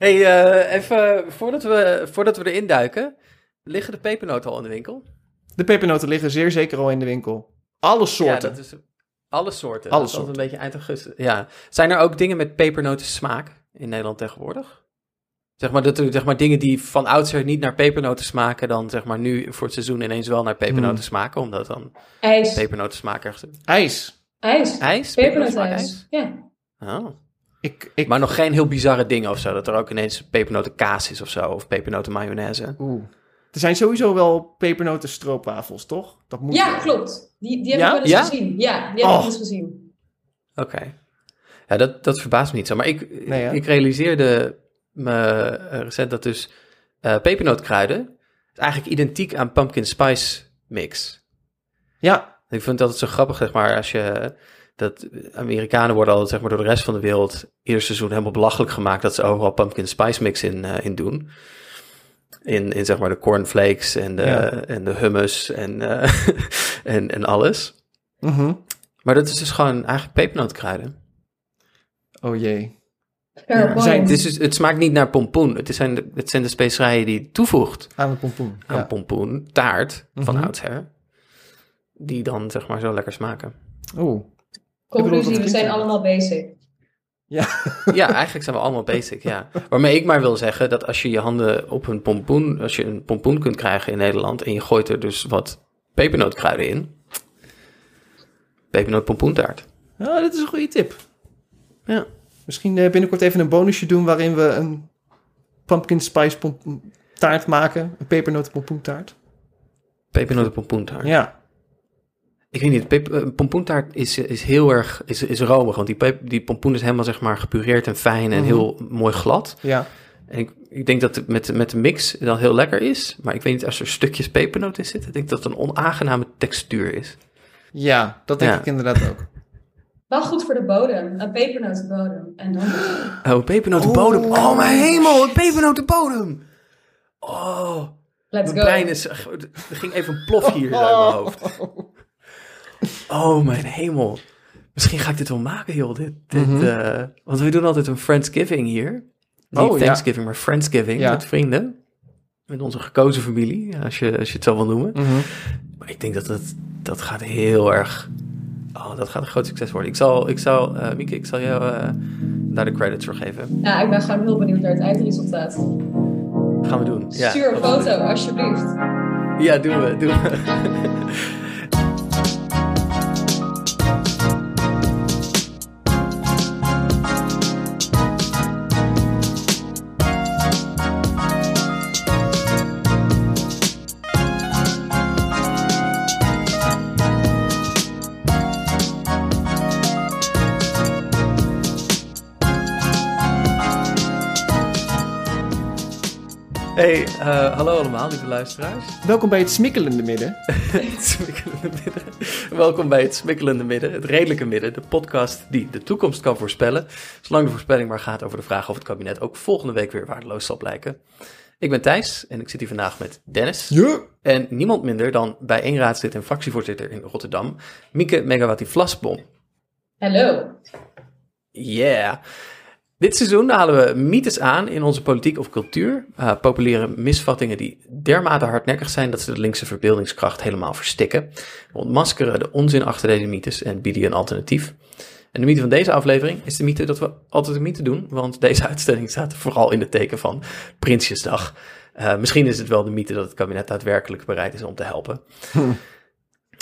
Hey, eh, even voordat we, voordat we erin duiken. Liggen de pepernoten al in de winkel? De pepernoten liggen zeer zeker al in de winkel. Alle soorten. Ja, dat is, alle soorten. Alle dat is altijd soorten. een beetje eind augustus. Ja. Zijn er ook dingen met pepernoten smaak in Nederland tegenwoordig? Zeg maar, dat er, zeg maar dingen die van oudsher niet naar pepernoten smaken, dan zeg maar nu voor het seizoen ineens wel naar pepernoten Hmm. smaken, omdat dan IJs. pepernoten smaak ergens... IJs. IJs. IJs? Pepernootijs. Ja. Oh. Ik, ik, Maar nog geen heel bizarre dingen of zo, dat er ook ineens pepernotenkaas is of zo, of pepernoten mayonaise. Oeh. Er zijn sowieso wel pepernoten stroopwafels, toch? Dat moet ja, wel. klopt. Die, die heb Ja? ik wel eens Ja? gezien. Ja, die heb Oh. ik wel eens gezien. Oké. Ja, dat, dat verbaast me niet zo. Maar ik, Nee, ik realiseerde me eh, recent dat dus eh pepernootkruiden is eigenlijk identiek aan pumpkin spice mix. Ja, Ik vind dat het zo grappig, zeg maar, als je... Dat Amerikanen worden altijd, zeg maar, door de rest van de wereld ieder seizoen helemaal belachelijk gemaakt dat ze overal pumpkin spice mix in, eh, in doen. In, in, zeg maar, de cornflakes en de, Ja. en de hummus en, eh, en, en alles. mhm. Maar dat is dus gewoon eigenlijk pepernootkruiden. oh jee. Ja, zijn- Het, is dus, het smaakt niet naar pompoen. Het zijn de, het zijn de specerijen die toevoegt Aan de pompoen. aan Ja. pompoen, taart van Mhm. oudsher. Die dan zeg maar zo lekker smaken. Oeh. Conclusie, dat we zijn allemaal basic. Ja, eigenlijk zijn we allemaal basic, ja. Waarmee ik maar wil zeggen dat als je je handen op een pompoen, als je een pompoen kunt krijgen in Nederland en je gooit er dus wat pepernootkruiden in. Pepernoot pompoentaart. Ja, dit is een goede tip. Ja. Misschien eh, binnenkort even een bonusje doen waarin we een pumpkin spice taart maken. Een pepernoten pompoentaart. Pepernoot pompoentaart. Ja. Ik weet niet, peper, eh, pompoentaart is, is heel erg is, is romig, want die, pep- die pompoen is helemaal zeg maar gepureerd en fijn en Mhm. heel mooi glad. Ja. En ik, ik denk dat het met, met de mix dan heel lekker is, maar ik weet niet, als er stukjes pepernoot in zitten, ik denk dat het een onaangename textuur is. Ja, dat denk Ja. ik inderdaad ook. Wel goed voor de bodem. Een pepernotenbodem. En dan... Oh, een pepernotenbodem. Oh. Oh, mijn hemel, een pepernotenbodem. Oh, Let's mijn go. brein is, er ging even een plof hier uit mijn hoofd. Oh, mijn hemel. Misschien ga ik dit wel maken, joh. Dit, dit, Mhm. eh, want we doen altijd een Friendsgiving hier. Niet Oh, ja. Thanksgiving, maar Friendsgiving Ja. met vrienden. Met onze gekozen familie, als je, als je het zo wil noemen. Mhm. Maar ik denk dat het, dat gaat heel erg... Oh, dat gaat een groot succes worden. Ik zal, ik zal eh, Mieke, ik zal jou eh, daar de credits voor geven. Ja, ik ben gewoon heel benieuwd naar het eindresultaat. Gaan we doen. Ja, Stuur een foto, alsjeblieft. Ja, doen we, doen we. Hey, eh, hallo allemaal, lieve luisteraars. Welkom bij het smikkelende midden. Het smikkelende midden. Welkom bij het smikkelende midden, het redelijke midden, de podcast die de toekomst kan voorspellen, zolang de voorspelling maar gaat over de vraag of het kabinet ook volgende week weer waardeloos zal blijken. Ik ben Thijs en ik zit hier vandaag met Dennis Ja. en niemand minder dan bijeenraadslid en fractievoorzitter in Rotterdam, Mieke Megawati Vlasbom. Hallo. Yeah. Dit seizoen halen we mythes aan in onze politiek of cultuur. eh, populaire misvattingen die dermate hardnekkig zijn dat ze de linkse verbeeldingskracht helemaal verstikken. We ontmaskeren de onzin achter deze mythes en bieden je een alternatief. En de mythe van deze aflevering is de mythe dat we altijd een mythe doen, want deze uitstelling staat vooral in het teken van Prinsjesdag. Eh, misschien is het wel de mythe dat het kabinet daadwerkelijk bereid is om te helpen.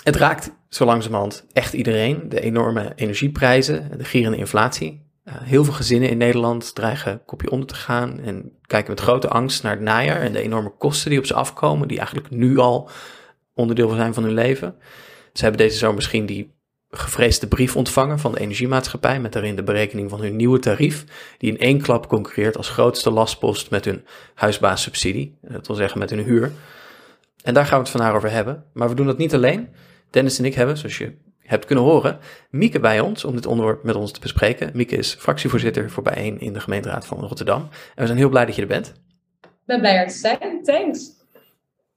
Het raakt zo langzamerhand echt iedereen. De enorme energieprijzen, de gierende inflatie. Uh, heel veel gezinnen in Nederland dreigen kopje onder te gaan en kijken met grote angst naar het najaar en de enorme kosten die op ze afkomen, die eigenlijk nu al onderdeel zijn van hun leven. Ze hebben deze zomer misschien die gevreesde brief ontvangen van de energiemaatschappij met daarin de berekening van hun nieuwe tarief, die in één klap concurreert als grootste lastpost met hun huisbaassubsidie, dat wil zeggen met hun huur. En daar gaan we het vandaag over hebben. Maar we doen dat niet alleen. Dennis en ik hebben, zoals je hebt kunnen horen, Mieke bij ons om dit onderwerp met ons te bespreken. Mieke is fractievoorzitter voor Bijeen in de gemeenteraad van Rotterdam. En we zijn heel blij dat je er bent. Ik ben blij er te zijn. Thanks.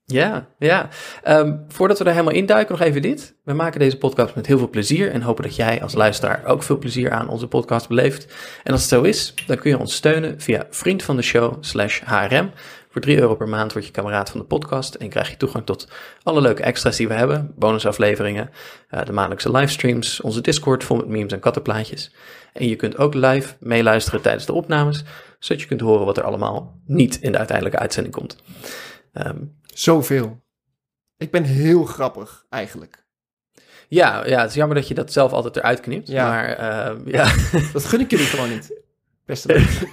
Ja, ja. Ehm, voordat we er helemaal induiken, nog even dit. We maken deze podcast met heel veel plezier en hopen dat jij als luisteraar ook veel plezier aan onze podcast beleeft. En als het zo is, dan kun je ons steunen via vriend van de show slash HRM. Voor 3 euro per maand word je kameraad van de podcast en krijg je toegang tot alle leuke extra's die we hebben. Bonusafleveringen, uh, de maandelijkse livestreams, onze Discord vol met memes en kattenplaatjes. En je kunt ook live meeluisteren tijdens de opnames, zodat je kunt horen wat er allemaal niet in de uiteindelijke uitzending komt. Um, Zoveel. Ik ben heel grappig, eigenlijk. Ja, ja, het is jammer dat je dat zelf altijd eruit knipt. Ja. Maar uh, ja. Dat gun ik jullie gewoon niet. Beste mensen.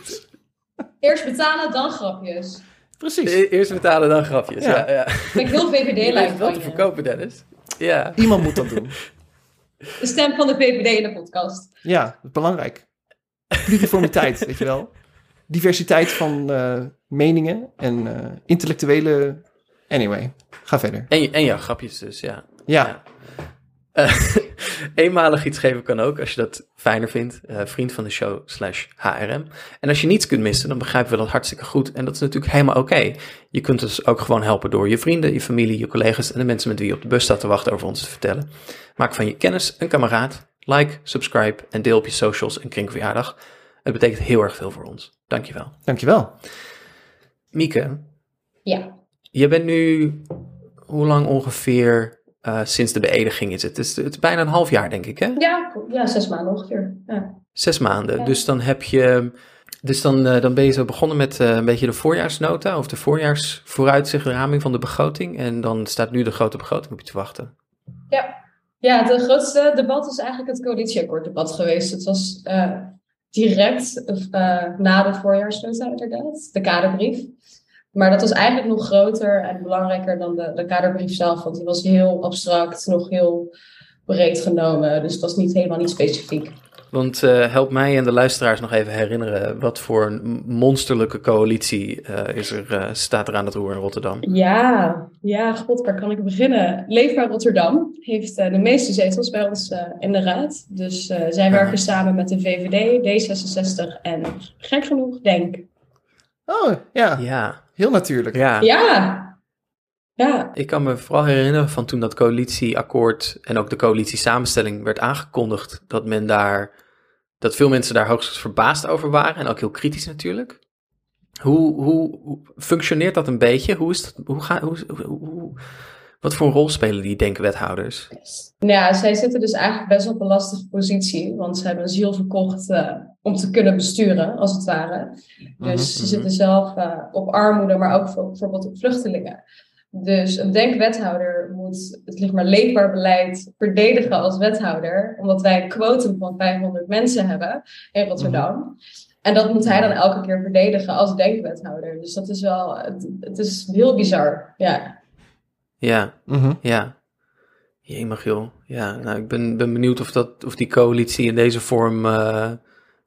Eerst betalen, dan grapjes. Precies. E-, Eerst betalen, dan grapjes. Ja, Ja. ja. Vind ik heel VVD Je lijkt lijkt wel van te verkopen, Dennis. Ja. Iemand moet dat doen. De stem van de VVD in de podcast. Ja, dat is belangrijk. Pluriformiteit, weet je wel. Diversiteit van eh, meningen en eh, intellectuele... Anyway, ga verder. En, je- en ja, grapjes dus, ja. Ja, eenmalig iets geven kan ook, als je dat fijner vindt. Eh, vriend van de show slash HRM. En als je niets kunt missen, dan begrijpen we dat hartstikke goed. En dat is natuurlijk helemaal oké. Je kunt dus ook gewoon helpen door je vrienden, je familie, je collega's en de mensen met wie je op de bus staat te wachten over ons te vertellen. Maak van je kennis een kameraad. Like, subscribe en deel op je socials en kringverjaardag. Het betekent heel erg veel voor ons. Dankjewel. dankjewel. Mieke, Ja. je bent nu, hoe lang ongeveer eh, sinds de beëdiging is het? Het is, het is bijna een half jaar, denk ik, hè? Ja, ja, zes maanden ongeveer. Ja. Zes maanden. Ja. Dus dan heb je. Dus dan, eh, dan ben je zo begonnen met eh, een beetje de voorjaarsnota of de voorjaarsvooruitzichtraming van de begroting. En dan staat nu de grote begroting op je te wachten. ja, het grootste debat is eigenlijk het coalitieakkoorddebat geweest. Het was direct na de voorjaarsnota inderdaad, de kaderbrief. Maar dat was eigenlijk nog groter en belangrijker dan de, de kaderbrief zelf, want die was heel abstract, nog heel breed genomen. Dus het was niet helemaal niet specifiek. Want eh, help mij en de luisteraars nog even herinneren. Wat voor een monsterlijke coalitie eh, is er, eh, staat er aan het roer in Rotterdam? Ja, ja, god, waar kan ik beginnen? Leefbaar Rotterdam heeft de meeste zetels bij ons eh, in de raad. Dus eh, zij werken samen met de VVD, D66 en gek genoeg Denk. Oh, ja. Ja, Heel natuurlijk. ja. Ja, ja, Ik kan me vooral herinneren van toen dat coalitieakkoord en ook de coalitiesamenstelling werd aangekondigd, dat men daar, dat veel mensen daar hoogstens verbaasd over waren en ook heel kritisch natuurlijk. Hoe, hoe, hoe functioneert dat een beetje? Hoe is dat, hoe ga, hoe, hoe, hoe- wat voor een rol spelen die denkwethouders? Nou ja, zij zitten dus eigenlijk best op een lastige positie. Want ze hebben een ziel verkocht eh, om te kunnen besturen, als het ware. Dus ze mhm. zitten zelf eh, op armoede, maar ook voor, bijvoorbeeld op vluchtelingen. Dus een denkwethouder moet het zeg maar, leefbaar beleid verdedigen als wethouder. Omdat wij een quotum van 500 mensen hebben in Rotterdam. En dat moet hij dan elke keer verdedigen als denkwethouder. Dus dat is wel, het, het is heel bizar. Ja. Ja, Mhm. ja. Jemig joh. Ja, nou, ik ben, ben benieuwd of, dat, of die coalitie in deze vorm eh,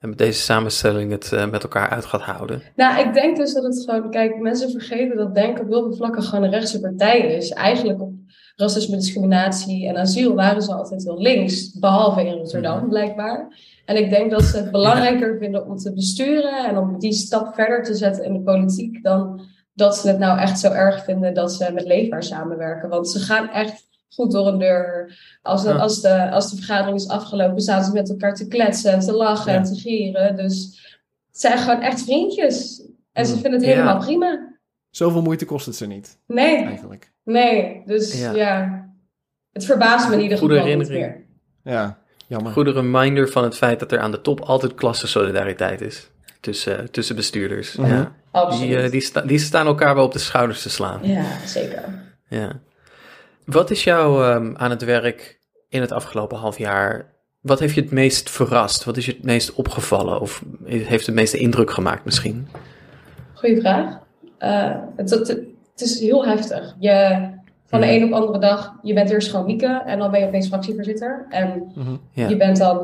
en met deze samenstelling het eh, met elkaar uit gaat houden. Nou, ik denk dus dat het gewoon, kijk, mensen vergeten dat Denk op heel veel vlakken gewoon een rechtse partij is. Eigenlijk op racisme, discriminatie en asiel waren ze altijd heel links, behalve in Rotterdam Mhm. blijkbaar. En ik denk dat ze het belangrijker vinden om te besturen en om die stap verder te zetten in de politiek dan dat ze het nou echt zo erg vinden dat ze met Leefbaar samenwerken. Want ze gaan echt goed door een deur. Als de, Ja. als de, als de vergadering is afgelopen, staan ze met elkaar te kletsen en te lachen Ja. en te gieren. Dus het zijn gewoon echt vriendjes. En ze Hmm. vinden het Ja. helemaal prima. Zoveel moeite kost het ze niet, Nee, eigenlijk. nee. Dus Ja. ja, het verbaast me in ieder geval niet meer. Ja, jammer. Goede reminder van het feit dat er aan de top altijd klassensolidariteit is. Tussen, tussen bestuurders. Mhm. ja. Absoluut. die, eh, die, sta- die staan elkaar wel op de schouders te slaan. Ja, zeker. Ja. Wat is jou ehm, aan het werk in het afgelopen half jaar? Wat heeft je het meest verrast? Wat is je het meest opgevallen? Of heeft het meeste indruk gemaakt misschien? Goeie vraag. Eh, het, het, het is heel heftig. Je, van de Mhm. een op de andere dag, je bent eerst gewoon Mieke en dan ben je opeens fractievoorzitter. En Mhm. Je bent dan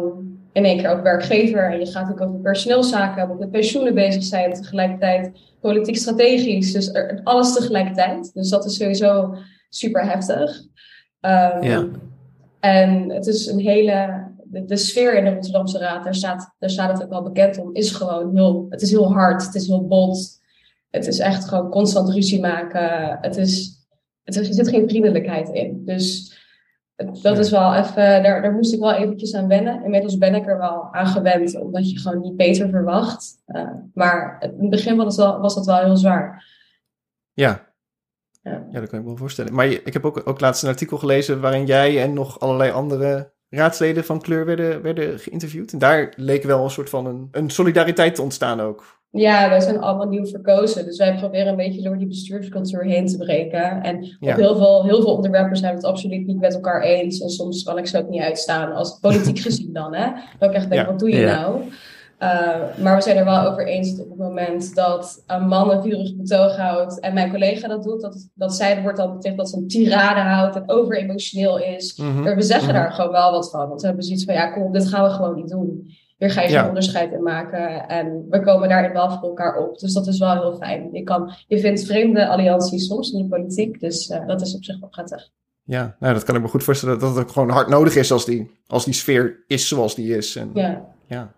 in één keer ook werkgever en je gaat ook over personeelszaken, ook met pensioenen bezig zijn, tegelijkertijd politiek strategisch. Dus er, alles tegelijkertijd. Dus dat is sowieso super heftig. Ehm, Ja. En het is een hele. De, de sfeer in de Rotterdamse Raad, daar staat, daar staat het ook wel bekend om, is gewoon heel. Het is heel hard, het is heel bot. Het is echt gewoon constant ruzie maken. Het is het, er zit geen vriendelijkheid in. Dus dat is wel even, daar, daar moest ik wel eventjes aan wennen. Inmiddels ben ik er wel aan gewend, omdat je gewoon niet beter verwacht. Uh, maar in het begin was, het wel, was dat wel heel zwaar. Ja. Ja. Ja, dat kan ik me wel voorstellen. Maar ik heb ook, ook laatst een artikel gelezen waarin jij en nog allerlei andere raadsleden van kleur werden, werden geïnterviewd. En daar leek wel een soort van een, een solidariteit te ontstaan ook. Ja, wij zijn allemaal nieuw verkozen. Dus wij proberen een beetje door die bestuurscultuur heen te breken. En op heel, veel, heel veel onderwerpen zijn we het absoluut niet met elkaar eens. En soms kan ik ze ook niet uitstaan, als politiek gezien dan. Hè? Dat ik echt denk, wat doe je nou? Uh, maar we zijn er wel over eens dat op het moment dat een man een vurig betoog houdt en mijn collega dat doet, dat, dat zij wordt dan betekent dat ze een tirade houdt en over-emotioneel is. Mm We zeggen daar gewoon wel wat van. Want we hebben zoiets van, ja kom, dit gaan we gewoon niet doen. Hier ga je geen onderscheid in maken. En we komen daarin wel voor elkaar op. Dus dat is wel heel fijn. Je, kan, je vindt vreemde allianties soms in de politiek. Dus uh, dat is op zich wel prettig. Ja, nou, dat kan ik me goed voorstellen dat het ook gewoon hard nodig is als die, als die sfeer is zoals die is. En, ja. ja.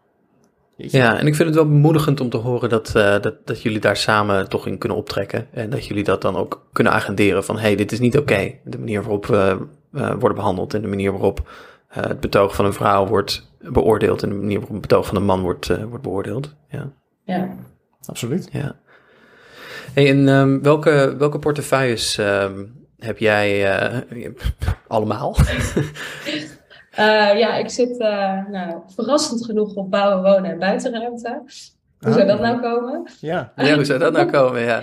Ja, en ik vind het wel bemoedigend om te horen dat, uh, dat, dat jullie daar samen toch in kunnen optrekken. En dat jullie dat dan ook kunnen agenderen van, hé, hey, dit is niet oké. De manier waarop we uh, worden behandeld en de manier waarop uh, het betoog van een vrouw wordt beoordeeld en de manier waarop het betoog van een man wordt, uh, wordt beoordeeld. Ja, ja. absoluut. Ja. Hey, en um, welke, welke portefeuilles um, heb jij uh, allemaal? ja, ik zit nou, verrassend genoeg op bouwen, wonen en buitenruimte. Hoe zou dat nou komen? Ja, ja hoe zou dat nou komen? Ja.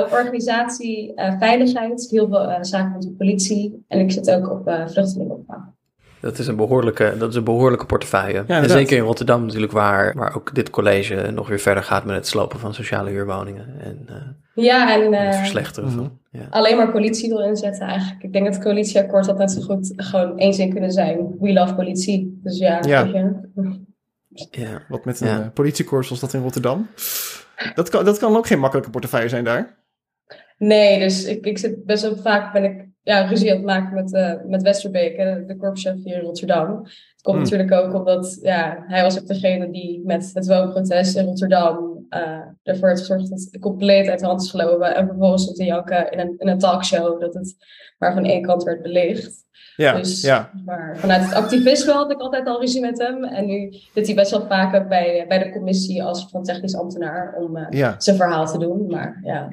op organisatie, veiligheid, heel veel zaken met de politie. En ik zit ook op vluchtelingenopvang. Dat is een behoorlijke, dat is een behoorlijke portefeuille. en zeker in Rotterdam natuurlijk, waar, waar ook dit college nog weer verder gaat met het slopen van sociale huurwoningen. En, uh, ja, en, het verslechteren van. Ja. Alleen maar politie wil inzetten eigenlijk. Ik denk dat het coalitieakkoord had net zo goed gewoon één zin kunnen zijn. We love politie. Dus ja, ja. ja. Wat met een ja. politiekorps zoals dat in Rotterdam. Dat kan, dat kan ook geen makkelijke portefeuille zijn daar. Nee, dus ik, ik zit best wel vaak ben ik ja, ruzie aan het maken met, uh, met Westerbeek, de, de korpschef hier in Rotterdam. Het komt hmm. natuurlijk ook omdat ja, hij was ook degene die met het woonprotest in Rotterdam uh, ervoor heeft gezorgd dat het compleet uit de hand is gelopen. En vervolgens stond hij janken in een, in een talkshow dat het maar van één kant werd belicht. Ja, dus, ja. Maar vanuit het activisme had ik altijd al ruzie met hem. En nu zit hij best wel vaker bij, bij de commissie als van technisch ambtenaar om uh, ja. zijn verhaal te doen. Maar ja,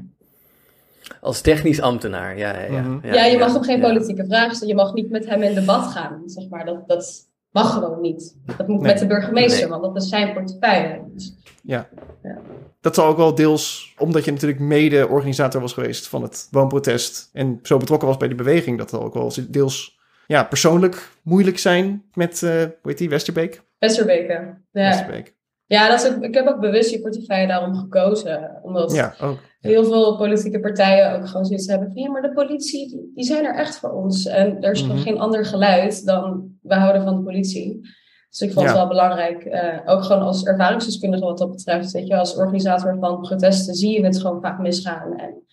als technisch ambtenaar, ja. Ja, ja. Mhm. ja, je mag ook geen politieke vragen stellen. Je mag niet met hem in debat gaan, zeg maar. Dat, dat mag gewoon niet. Dat moet met de burgemeester, want dat is zijn portefeuille. Dus, ja. ja. Dat zal ook wel deels, omdat je natuurlijk mede-organisator was geweest van het woonprotest en zo betrokken was bij die beweging, dat zal ook wel deels ja, persoonlijk moeilijk zijn met, uh, hoe heet die, Westerbeek? Westerbeek, ja. Westerbeek. Ja, dat is ik heb ook bewust die portefeuille daarom gekozen. Omdat ja, ook, heel veel politieke partijen ook gewoon zoiets hebben van... ja, maar de politie, die, zijn er echt voor ons. En er is mm geen ander geluid dan we houden van de politie. Dus ik vond het wel belangrijk, uh, ook gewoon als ervaringsdeskundige wat dat betreft. Weet je, als organisator van protesten zie je het gewoon vaak misgaan. En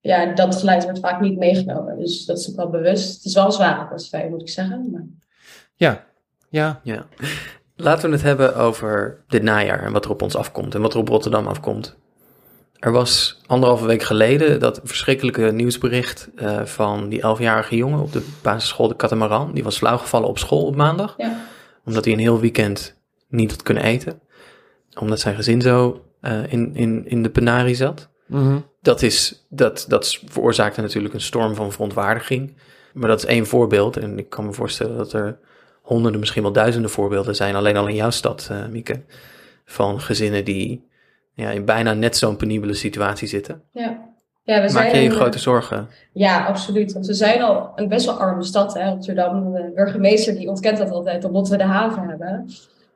ja, dat geluid wordt vaak niet meegenomen. Dus dat is ook wel bewust. Het is wel een zware portefeuille, moet ik zeggen. Maar... Ja, ja. ja. Laten we het hebben over dit najaar en wat er op ons afkomt en wat er op Rotterdam afkomt. Er was anderhalve week geleden dat verschrikkelijke nieuwsbericht uh, van die elfjarige jongen op de basisschool de Catamaran. Die was flauwgevallen op school op maandag. Ja. Omdat hij een heel weekend niet had kunnen eten. Omdat zijn gezin zo uh, in, in, in de penarie zat. Mm -hmm. dat, is, dat, dat veroorzaakte natuurlijk een storm van verontwaardiging. Maar dat is één voorbeeld. En ik kan me voorstellen dat er honderden, misschien wel duizenden voorbeelden zijn, alleen al in jouw stad, uh, Mieke, van gezinnen die ja, in bijna net zo'n penibele situatie zitten. Ja. Ja, we Maak zijn je je grote zorgen? Ja, absoluut. Want we zijn al een best wel arme stad, hè, Rotterdam. De burgemeester die ontkent dat altijd, omdat we de haven hebben.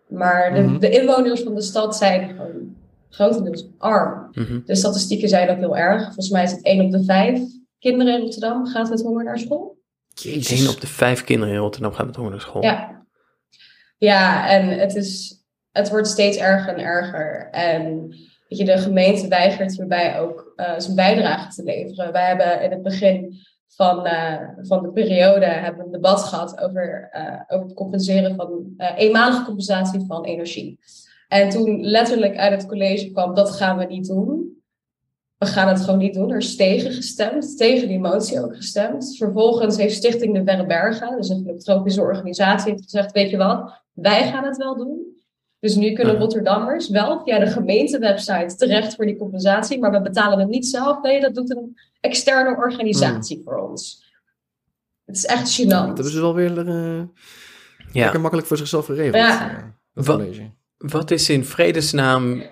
Maar de, Mhm. de inwoners van de stad zijn gewoon grotendeels arm. Mhm. De statistieken zijn ook heel erg. Volgens mij is het 1 op de 5 kinderen in Rotterdam gaat met honger naar school. Jezus. Eén op de vijf kinderen in Rotterdam gaat met honger naar school. Ja. Ja, en het, is, het wordt steeds erger en erger. En weet je, de gemeente weigert hierbij ook eh, zijn bijdrage te leveren. Wij hebben in het begin van, eh, van de periode hebben we een debat gehad over, eh, over het compenseren van eenmalige compensatie van energie. En toen letterlijk uit het college kwam, dat gaan we niet doen. We gaan het gewoon niet doen. Er is tegen gestemd, tegen die motie ook gestemd. Vervolgens heeft Stichting de Verre Bergen, dus een filantropische organisatie, heeft gezegd, weet je wat, wij gaan het wel doen. Dus nu kunnen Rotterdammers wel via de gemeentewebsite terecht voor die compensatie, maar we betalen het niet zelf. Nee, dat doet een externe organisatie voor ons. Het is echt gênant. Dat hebben ze wel weer uh, ja. lekker makkelijk voor zichzelf geregeld. Ja. Uh, wat, wat is in vredesnaam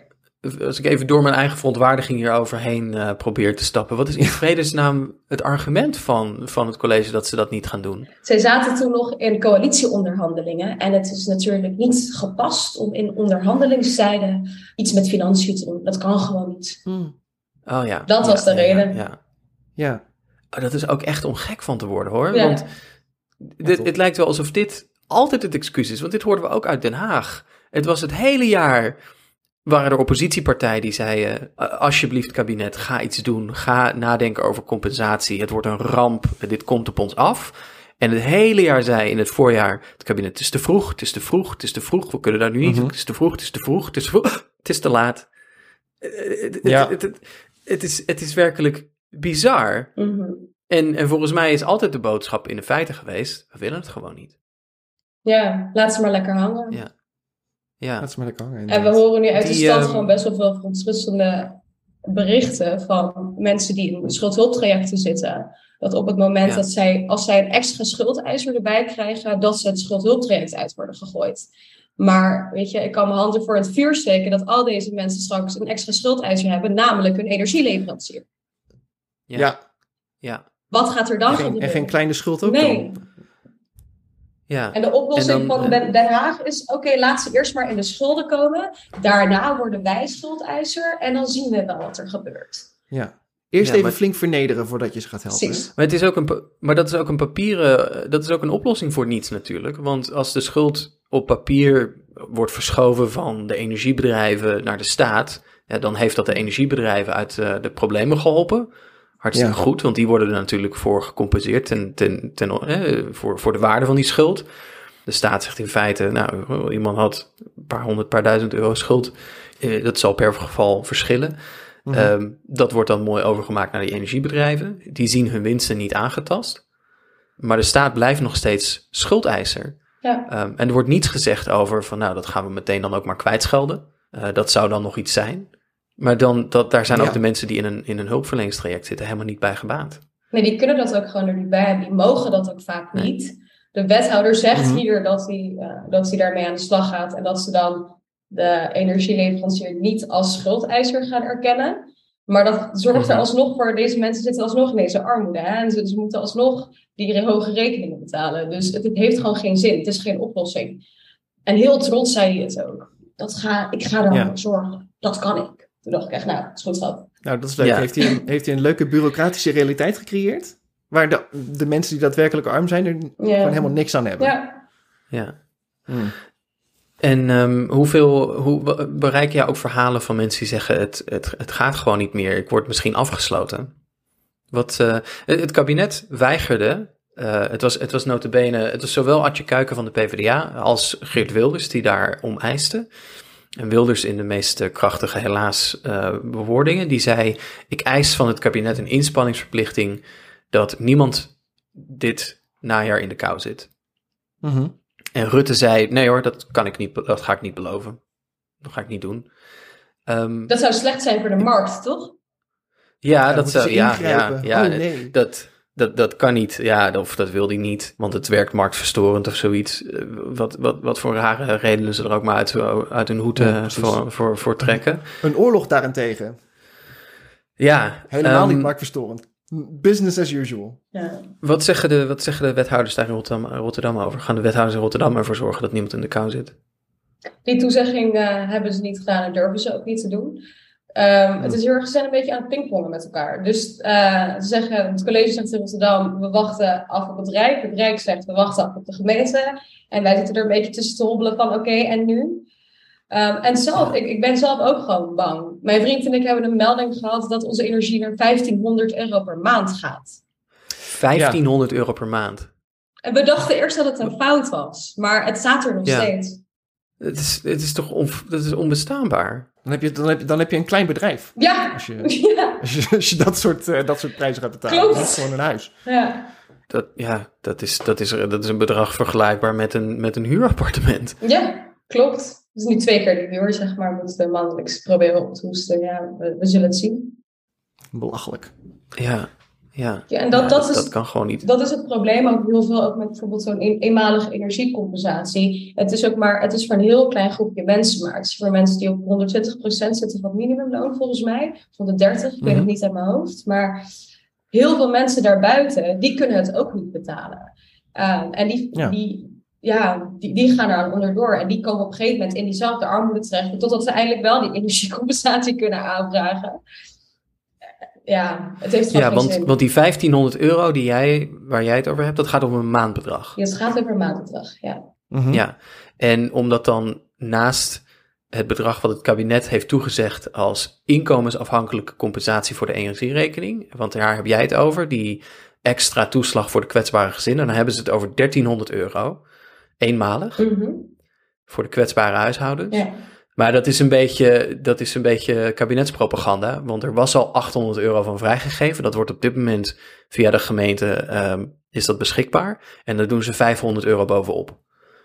als ik even door mijn eigen verontwaardiging hier overheen uh, probeer te stappen. Wat is in vredesnaam het argument van, van het college dat ze dat niet gaan doen? Zij zaten toen nog in coalitieonderhandelingen. En het is natuurlijk niet gepast om in onderhandelingstijden iets met financiën te doen. Dat kan gewoon niet. Hmm. Oh ja. Dat was de reden. Ja. ja. Oh, dat is ook echt om gek van te worden hoor. Want dit, het lijkt wel alsof dit altijd het excuus is. Want dit hoorden we ook uit Den Haag. Het was het hele jaar waren er oppositiepartijen die zeiden: alsjeblieft, kabinet, ga iets doen. Ga nadenken over compensatie. Het wordt een ramp. Dit komt op ons af. En het hele jaar zei in het voorjaar: het kabinet, het is te vroeg, het is te vroeg, het is te vroeg. We kunnen daar nu niet. Mhm. Het is te vroeg, het is te vroeg, het is te vroeg. Het is te laat. Ja. Het, het, het, is, het is werkelijk bizar. Mhm. en, en volgens mij is altijd de boodschap in de feiten geweest: we willen het gewoon niet. Ja, laat ze maar lekker hangen. Ja. Ja. Dat is maar lekker En we horen nu uit de stad um... gewoon best wel veel verontrustende berichten van mensen die in schuldhulptrajecten zitten. Dat op het moment dat zij, als zij een extra schuldeiser erbij krijgen, dat ze het schuldhulptraject uit worden gegooid. Maar weet je, ik kan mijn handen voor het vuur steken dat al deze mensen straks een extra schuldeiser hebben, namelijk hun energieleverancier. Ja. ja. Wat gaat er dan gebeuren? En geen kleine schuld ook nee. Ja. En de oplossing van eh, Den Haag is: oké, laat ze eerst maar in de schulden komen. Daarna worden wij schuldeiser en dan zien we wel wat er gebeurt. Ja. Eerst even flink vernederen voordat je ze gaat helpen. Precies. Maar, het is ook een, maar dat is ook een papieren, dat is ook een oplossing voor niets natuurlijk. Want als de schuld op papier wordt verschoven van de energiebedrijven naar de staat, ja, dan heeft dat de energiebedrijven uit uh, de problemen geholpen. Hartstikke goed, want die worden er natuurlijk voor gecompenseerd ten, ten, ten, eh, voor, voor de waarde van die schuld. De staat zegt in feite, nou, iemand had een paar honderd, paar duizend euro schuld. Eh, dat zal per geval verschillen. Mhm. Ehm, dat wordt dan mooi overgemaakt naar die energiebedrijven. Die zien hun winsten niet aangetast. Maar de staat blijft nog steeds schuldeiser. Ja. Um, en er wordt niets gezegd over van, nou, dat gaan we meteen dan ook maar kwijtschelden. Uh, dat zou dan nog iets zijn. Maar dan, dat, daar zijn ook de mensen die in een, in een hulpverleningstraject zitten helemaal niet bij gebaand. Nee, die kunnen dat ook gewoon er niet bij hebben. Die mogen dat ook vaak niet. De wethouder zegt mhm. hier dat hij, uh, dat hij daarmee aan de slag gaat en dat ze dan de energieleverancier niet als schuldeiser gaan erkennen. Maar dat zorgt er mhm. alsnog voor, deze mensen zitten alsnog in deze armoede. Hè? En ze, ze, moeten alsnog die hoge rekeningen betalen. Dus het, het, heeft gewoon geen zin. Het is geen oplossing. En heel trots zei hij het ook. Dat ga, ik ga ervoor ja. zorgen. Dat kan ik. Toen dacht ik echt, nou, is goed gehad. Nou, dat is leuk. Heeft, hij een, heeft hij een leuke bureaucratische realiteit gecreëerd? Waar de, de mensen die daadwerkelijk arm zijn er gewoon helemaal niks aan hebben. Ja. Ja. Hmm. En um, hoeveel, hoe bereik jij ook verhalen van mensen die zeggen: het, het, het gaat gewoon niet meer, ik word misschien afgesloten? Wat, uh, het kabinet weigerde. Uh, het, was, het was notabene, het was zowel Adje Kuiken van de PvdA als Geert Wilders die daar om eisten. En Wilders in de meest krachtige, helaas, uh, bewoordingen. Die zei: Ik eis van het kabinet een inspanningsverplichting dat niemand dit najaar in de kou zit. Mhm. En Rutte zei: Nee hoor, dat, kan ik niet, dat ga ik niet beloven. Dat ga ik niet doen. Um, dat zou slecht zijn voor de markt, toch? Ja, dat zou. Ja, ja, ja, oh, nee. dat, dat, dat kan niet. Ja, of dat wil hij niet. Want het werkt marktverstorend of zoiets. Eh, wat, wat, wat voor rare redenen ze er ook maar uit, uit hun hoed voor, voor, voor trekken. Een oorlog daarentegen. Ja. Helemaal um, niet ehm, marktverstorend. Business as usual. Ja. Wat, zeggen de, wat zeggen de wethouders daar in Rotterdam, Rotterdam over? Gaan de wethouders in Rotterdam ervoor zorgen dat niemand in de kou zit? Die toezegging uh, hebben ze niet gedaan en durven ze ook niet te doen. Um, het is heel erg, zijn een beetje aan het pingpongen met elkaar. Dus uh, ze zeggen, het college zegt in Rotterdam, we wachten af op het Rijk. Het Rijk zegt, we wachten af op de gemeente. En wij zitten er een beetje tussen te hobbelen van, oké, en nu? Um, en zelf, ik, ik ben zelf ook gewoon bang. Mijn vriend en ik hebben een melding gehad dat onze energie naar 1500 euro per maand gaat. 1500 euro per maand? En we dachten eerst dat het een fout was, maar het staat er nog steeds. Het is, het is toch on, dat is onbestaanbaar? Dan heb je, dan heb, je, dan heb je een klein bedrijf. Ja. Als je, ja. als je, als je dat, soort, uh, dat soort prijzen gaat betalen. Klopt. Dat is gewoon een huis. Ja. Dat, ja, dat is, dat, is, dat is een bedrag vergelijkbaar met een, met een huurappartement. Ja, klopt. Dus nu twee keer de huur, zeg maar, moeten we maandelijks proberen op te hoesten. Ja, we, we zullen het zien. Belachelijk. Ja, ja. Ja, en dat, Ja, dat, is, dat kan gewoon niet. dat is het probleem ook heel veel ook met bijvoorbeeld zo'n een, eenmalige energiecompensatie. Het is ook maar, het is voor een heel klein groepje mensen, maar het is voor mensen die op 120% zitten van het minimumloon volgens mij. Of 130, ik weet het Mhm. niet uit mijn hoofd. Maar heel veel mensen daarbuiten, die kunnen het ook niet betalen. Ehm, en die, Ja. die, ja, die, die gaan er onderdoor. En die komen op een gegeven moment in diezelfde armoede terecht. Totdat ze eindelijk wel die energiecompensatie kunnen aanvragen. Ja, het heeft gewoon Ja, geen want, zin. want die 1500 euro die jij, waar jij het over hebt, dat gaat om een maandbedrag. Ja, het gaat over een maandbedrag, ja. Mhm. Ja, en omdat dan naast het bedrag wat het kabinet heeft toegezegd als inkomensafhankelijke compensatie voor de energierekening, want daar heb jij het over, die extra toeslag voor de kwetsbare gezinnen, dan hebben ze het over 1300 euro, eenmalig, Mhm. voor de kwetsbare huishoudens. ja. Maar dat is, een beetje, dat is een beetje kabinetspropaganda, want er was al 800 euro van vrijgegeven. Dat wordt op dit moment via de gemeente ehm, is dat beschikbaar. En daar doen ze 500 euro bovenop.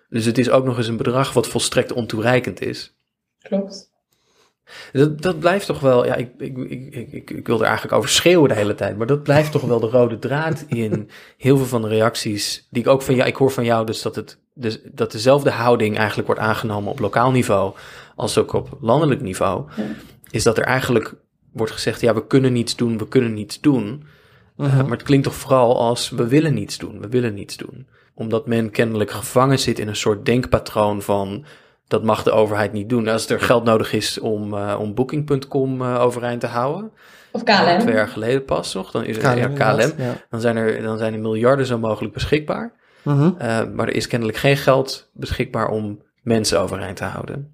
Dus het is ook nog eens een bedrag wat volstrekt ontoereikend is. Klopt. Dat, dat blijft toch wel, ja, ik, ik, ik, ik, wil er eigenlijk over schreeuwen de hele tijd, maar dat blijft toch wel de rode draad in heel veel van de reacties die ik ook van jou, ik hoor van jou dus dat, het, dus dat dezelfde houding eigenlijk wordt aangenomen op lokaal niveau als ook op landelijk niveau, Ja. is dat er eigenlijk wordt gezegd, ja, we kunnen niets doen, we kunnen niets doen, Uh, Mhm. maar het klinkt toch vooral als we willen niets doen, we willen niets doen. Omdat men kennelijk gevangen zit in een soort denkpatroon van dat mag de overheid niet doen. Als er geld nodig is om, uh, om Booking.com uh, overeind te houden, Of KLM. twee jaar geleden pas nog, dan is er KLM, ja, inderdaad, KLM, ja. dan zijn er, dan zijn er miljarden zo mogelijk beschikbaar. Mhm. Uh, maar er is kennelijk geen geld beschikbaar om mensen overeind te houden.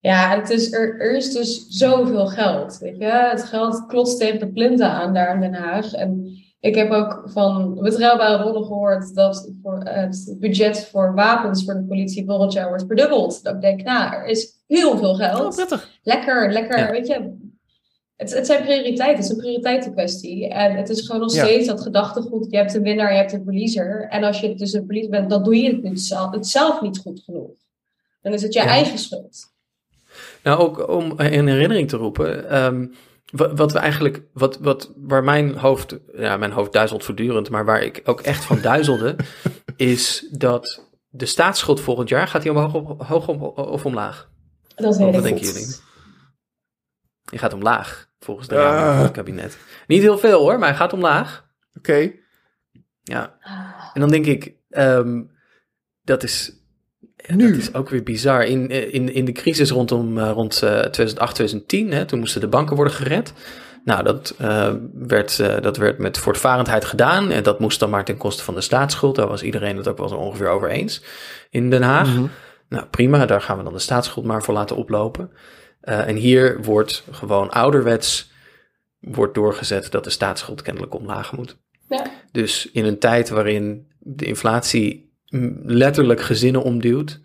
Ja, het is, er, er is dus zoveel geld. Weet je? Het geld klotst tegen de plinten aan daar in Den Haag. En ik heb ook van betrouwbare bronnen gehoord dat voor het budget voor wapens voor de politie volgend jaar wordt verdubbeld. Dat ik denk, nou, er is heel veel Oh, geld. prettig. Lekker, lekker, Ja. weet je. Het, het zijn prioriteiten, het is een prioriteitenkwestie. En het is gewoon nog Ja. steeds dat gedachtegoed, je hebt een winnaar, je hebt een verliezer. En als je dus een verliezer bent, dan doe je het, niet zelf, het zelf niet goed genoeg. Dan is het je Ja. eigen schuld. Nou, ook om in herinnering te roepen. ehm, wat, we eigenlijk, wat, wat, waar mijn hoofd, ja, mijn hoofd duizelt voortdurend, maar waar ik ook echt van duizelde, is dat de staatsschuld volgend jaar gaat die omhoog op, hoog of omlaag? Dat weet Wat ik denken niet. jullie? Die gaat omlaag, volgens de Ah. ramen van het kabinet. Niet heel veel hoor, maar hij gaat omlaag. Oké. Ja. Ah, En dan denk ik, ehm, dat is. Nu. Dat is ook weer bizar. In, in, in de crisis rondom eh, rond eh, 2008, 2010, hè, toen moesten de banken worden gered. Nou, dat, eh, werd, eh, dat werd met voortvarendheid gedaan. En dat moest dan maar ten koste van de staatsschuld. Daar was iedereen het ook wel zo ongeveer over eens in Den Haag. Mhm. Nou, prima, daar gaan we dan de staatsschuld maar voor laten oplopen. Eh, en hier wordt gewoon ouderwets wordt doorgezet dat de staatsschuld kennelijk omlaag moet. Ja. Dus in een tijd waarin de inflatie letterlijk gezinnen omduwt,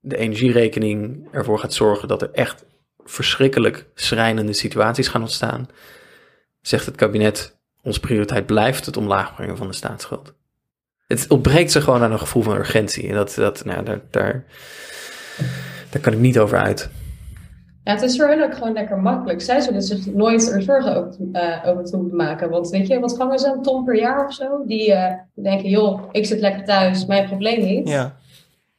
de energierekening ervoor gaat zorgen dat er echt verschrikkelijk schrijnende situaties gaan ontstaan, zegt het kabinet, onze prioriteit blijft het omlaag brengen van de staatsschuld. Het ontbreekt ze gewoon aan een gevoel van urgentie. En dat, dat, nou, daar, daar, daar kan ik niet over uit. Ja, het is voor hen ook gewoon lekker makkelijk. Zij zullen zich nooit er zorgen over, eh, over te hoeven maken. Want weet je, wat vangen ze een ton per jaar of zo? Die eh, denken, joh, ik zit lekker thuis, mijn probleem niet. Ja.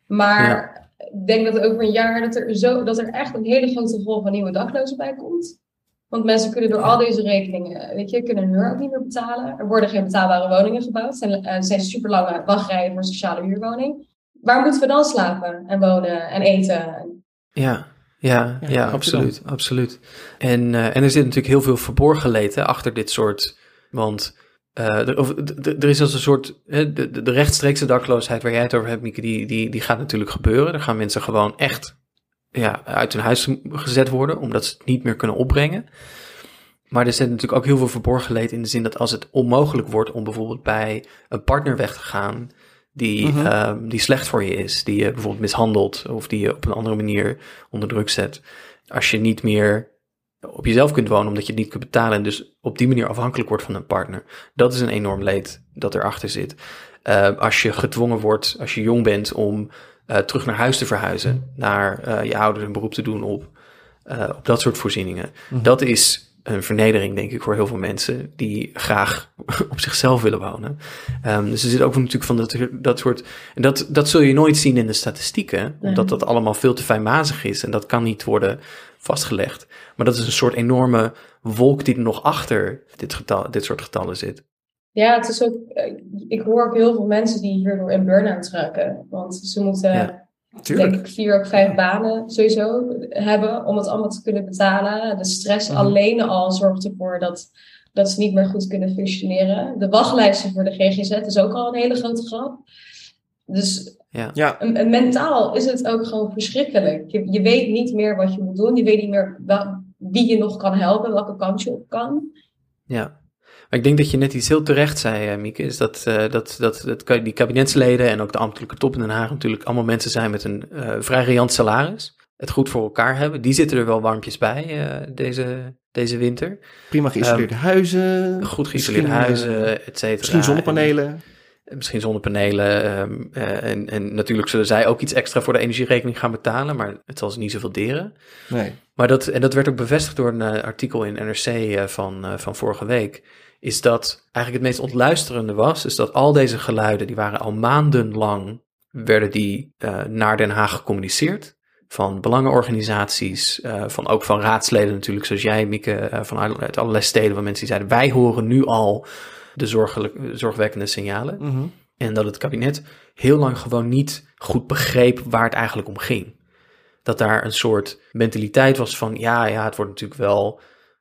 Maar ik denk dat over een jaar dat er, zo, dat er echt een hele grote golf van nieuwe daklozen bij komt. Want mensen kunnen door al deze rekeningen, weet je, kunnen hun huur ook niet meer betalen. Er worden geen betaalbare woningen gebouwd. Er zijn, eh, zijn super lange wachtrijen voor een sociale huurwoning. Waar moeten we dan slapen en wonen en eten? Ja, ja, Ja, absoluut, absoluut. En, eh, en er zit natuurlijk heel veel verborgen leed achter dit soort, want eh, er, of, er is als een soort, hè, de, de, de rechtstreekse dakloosheid waar jij het over hebt, Mieke, die, die, die gaat natuurlijk gebeuren. Er gaan mensen gewoon echt ja, uit hun huis gezet worden, omdat ze het niet meer kunnen opbrengen. Maar er zit natuurlijk ook heel veel verborgen leed in de zin dat als het onmogelijk wordt om bijvoorbeeld bij een partner weg te gaan die, Mhm. ehm, die slecht voor je is, die je bijvoorbeeld mishandelt of die je op een andere manier onder druk zet. als je niet meer op jezelf kunt wonen omdat je het niet kunt betalen en dus op die manier afhankelijk wordt van een partner. Dat is een enorm leed dat erachter zit. Uh, als je gedwongen wordt, als je jong bent, om uh, terug naar huis te verhuizen, naar uh, je ouders een beroep te doen op, op dat soort voorzieningen. Mm. Dat is een vernedering, denk ik, voor heel veel mensen die graag op zichzelf willen wonen. Um, dus er zit ook natuurlijk van dat, dat soort. En dat, dat zul je nooit zien in de statistieken, omdat dat allemaal veel te fijnmazig is en dat kan niet worden vastgelegd. Maar dat is een soort enorme wolk die er nog achter dit, getal, dit soort getallen zit. Ja, het is ook. Eh, ik hoor ook heel veel mensen die hierdoor in burn-out raken. Want ze moeten. Ja. Denk ik vier of vijf banen sowieso hebben om het allemaal te kunnen betalen. De stress mhm. alleen al zorgt ervoor dat, dat ze niet meer goed kunnen functioneren. De wachtlijsten voor de GGZ is ook al een hele grote grap. Dus ja. ja. En, mentaal is het ook gewoon verschrikkelijk. Je, je weet niet meer wat je moet doen. Je weet niet meer wie je nog kan helpen, welke kant je op kan. Ja. Maar ik denk dat je net iets heel terecht zei, uh, Mieke, is dat, uh, dat, dat, dat die kabinetsleden en ook de ambtelijke top in Den Haag natuurlijk allemaal mensen zijn met een uh, vrij riant salaris. Het goed voor elkaar hebben. Die zitten er wel warmpjes bij deze, deze winter. Prima geïsoleerde um, huizen. Goed geïsoleerde huizen, et cetera. Misschien zonnepanelen. misschien zonnepanelen. Um, en, en natuurlijk zullen zij ook iets extra voor de energierekening gaan betalen, maar het zal ze niet zoveel deren. Nee. Maar dat, en dat werd ook bevestigd door een artikel in NRC van, van vorige week is dat eigenlijk het meest ontluisterende was, is dat al deze geluiden, die waren al maandenlang, werden die uh, naar Den Haag gecommuniceerd. Van belangenorganisaties, uh, van ook van raadsleden natuurlijk, zoals jij, Mieke, uh, van uit allerlei steden, waar mensen die zeiden, wij horen nu al de zorgwekkende signalen. Mm -hmm. En dat het kabinet heel lang gewoon niet goed begreep waar het eigenlijk om ging. Dat daar een soort mentaliteit was van, ja, ja, het wordt natuurlijk wel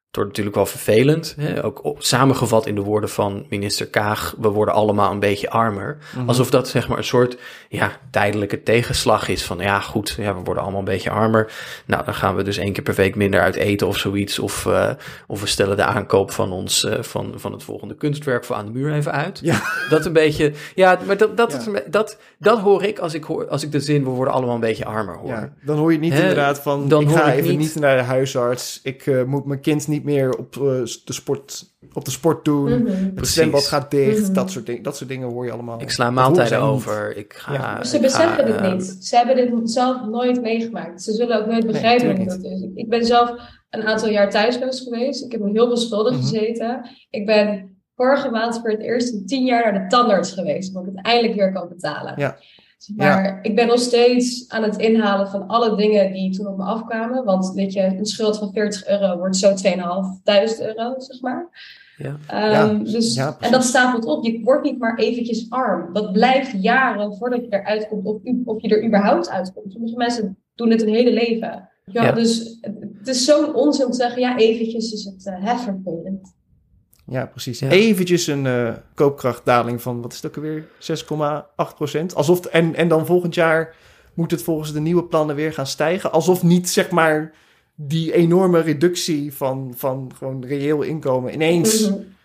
het wordt natuurlijk wel vervelend. Hè? Ook samengevat in de woorden van minister Kaag: we worden allemaal een beetje armer. Mhm. Alsof dat zeg maar een soort ja, tijdelijke tegenslag is. Van ja, goed, ja, we worden allemaal een beetje armer. Nou, dan gaan we dus één keer per week minder uit eten of zoiets. Of, uh, of we stellen de aankoop van ons uh, van, van het volgende kunstwerk voor aan de muur even uit. Ja. Dat een beetje. Ja, maar dat, dat, ja. Is, dat, dat hoor ik als ik hoor als ik de zin we worden allemaal een beetje armer hoor. Ja, dan hoor je niet inderdaad van dan ik ga even niet... niet naar de huisarts. Ik uh, moet mijn kind niet meer op, uh, de, sport, op de sport doen. Mm -hmm. Het zwembad gaat dicht. Mm -hmm. dat, soort dingen, dat soort dingen hoor je allemaal. Ik sla maaltijden over. Ik ga, ja. Ze beseffen het uh, niet. Ze hebben dit zelf nooit meegemaakt. Ze zullen ook nooit begrijpen nee, hoe dat is. Ik ben zelf een aantal jaar thuisloos geweest. Ik heb heel veel schulden mm -hmm. gezeten. Ik ben vorige maand voor het eerst in tien jaar naar de tandarts geweest. Omdat ik het eindelijk weer kan betalen. Ja. Maar ja. ik ben nog steeds aan het inhalen van alle dingen die toen op me afkwamen. Want weet je, een schuld van 40 euro wordt zo 2.500 euro, zeg maar. Ja. Um, ja, dus, ja, en dat stapelt op. Je wordt niet maar eventjes arm. Dat blijft jaren voordat je eruit komt, of, of je er überhaupt uitkomt. Sommige mensen doen het een hele leven. Ja, Dus het is zo'n onzin om te zeggen, ja, eventjes is het uh. Ja, precies. Ja. Eventjes een uh, koopkrachtdaling van, wat is het ook alweer, 6,8 procent. Alsof, en, en dan volgend jaar moet het volgens de nieuwe plannen weer gaan stijgen. Alsof niet, zeg maar, die enorme reductie van, van gewoon reëel inkomen ineens... Mm-hmm.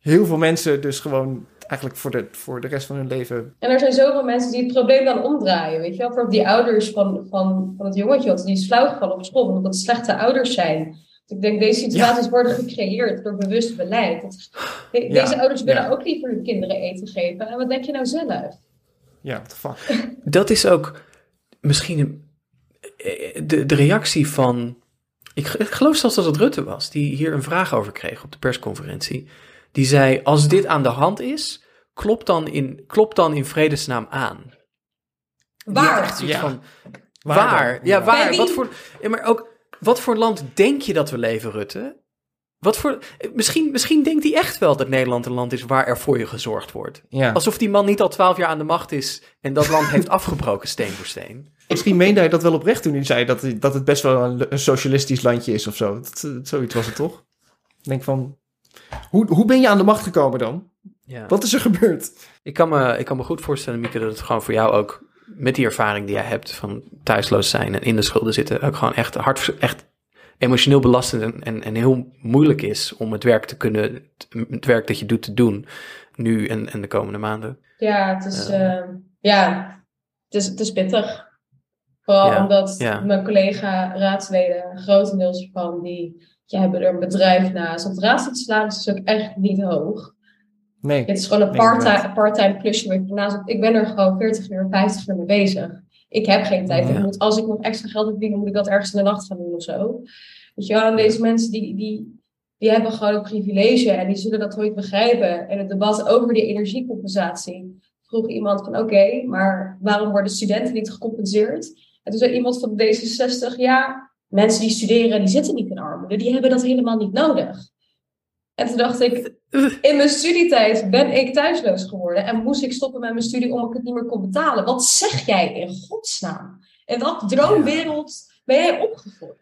Heel veel mensen dus gewoon eigenlijk voor de, voor de rest van hun leven. En er zijn zoveel mensen die het probleem dan omdraaien. Weet je wel, voor die ouders van, van, van het jongetje, die is flauw gevallen op school, omdat het slechte ouders zijn ik denk, deze situaties worden gecreëerd door bewust beleid. deze ouders willen ook liever hun kinderen eten geven. En wat denk je nou zelf? Ja, what the fuck. Dat is ook misschien de, de reactie van... Ik, ik geloof zelfs dat het Rutte was, die hier een vraag over kreeg op de persconferentie. Die zei, als dit aan de hand is, klopt dan in, klopt dan in vredesnaam aan. Waar? Ja. Van, waar? waar? Ja, waar? Wat voor... Ja, maar ook wat voor land denk je dat we leven, Rutte? Wat voor, misschien, misschien denkt hij echt wel dat Nederland een land is waar er voor je gezorgd wordt. Ja. Alsof die man niet al twaalf jaar aan de macht is en dat land heeft afgebroken steen voor steen. Misschien meende hij dat wel oprecht toen hij zei dat, dat het best wel een, een socialistisch landje is of zo. Dat, zoiets was het toch? Ik denk van, hoe, hoe ben je aan de macht gekomen dan? Ja. Wat is er gebeurd? Ik kan, me, ik kan me goed voorstellen, Mieke, dat het gewoon voor jou ook met die ervaring die jij hebt van thuisloos zijn en in de schulden zitten, ook gewoon echt hard, echt emotioneel belastend en, en, heel moeilijk is om het werk te kunnen, het werk dat je doet te doen, nu en, en de komende maanden. Ja, het is, uh, ja, het is, het is pittig. Vooral omdat mijn collega-raadsleden, grotendeels van die je hebben er een bedrijf naast. Want raadslidssalaris is ook echt niet hoog. Nee. Het is gewoon een part-time part plusje. Ik ben er gewoon 40 uur, 50 uur mee bezig. Ik heb geen tijd. Ik moet, als ik nog extra geld heb moet ik dat ergens in de nacht gaan doen of zo. Weet je wel, en deze mensen die, die, die hebben gewoon een privilege en die zullen dat nooit begrijpen. En het debat over die energiecompensatie vroeg iemand van oké, maar waarom worden studenten niet gecompenseerd? En toen zei iemand van D66, ja, mensen die studeren, die zitten niet in armoede, die hebben dat helemaal niet nodig. En toen dacht ik, in mijn studietijd ben ik thuisloos geworden en moest ik stoppen met mijn studie omdat ik het niet meer kon betalen. Wat zeg jij in godsnaam? In welke droomwereld ben jij opgevoed?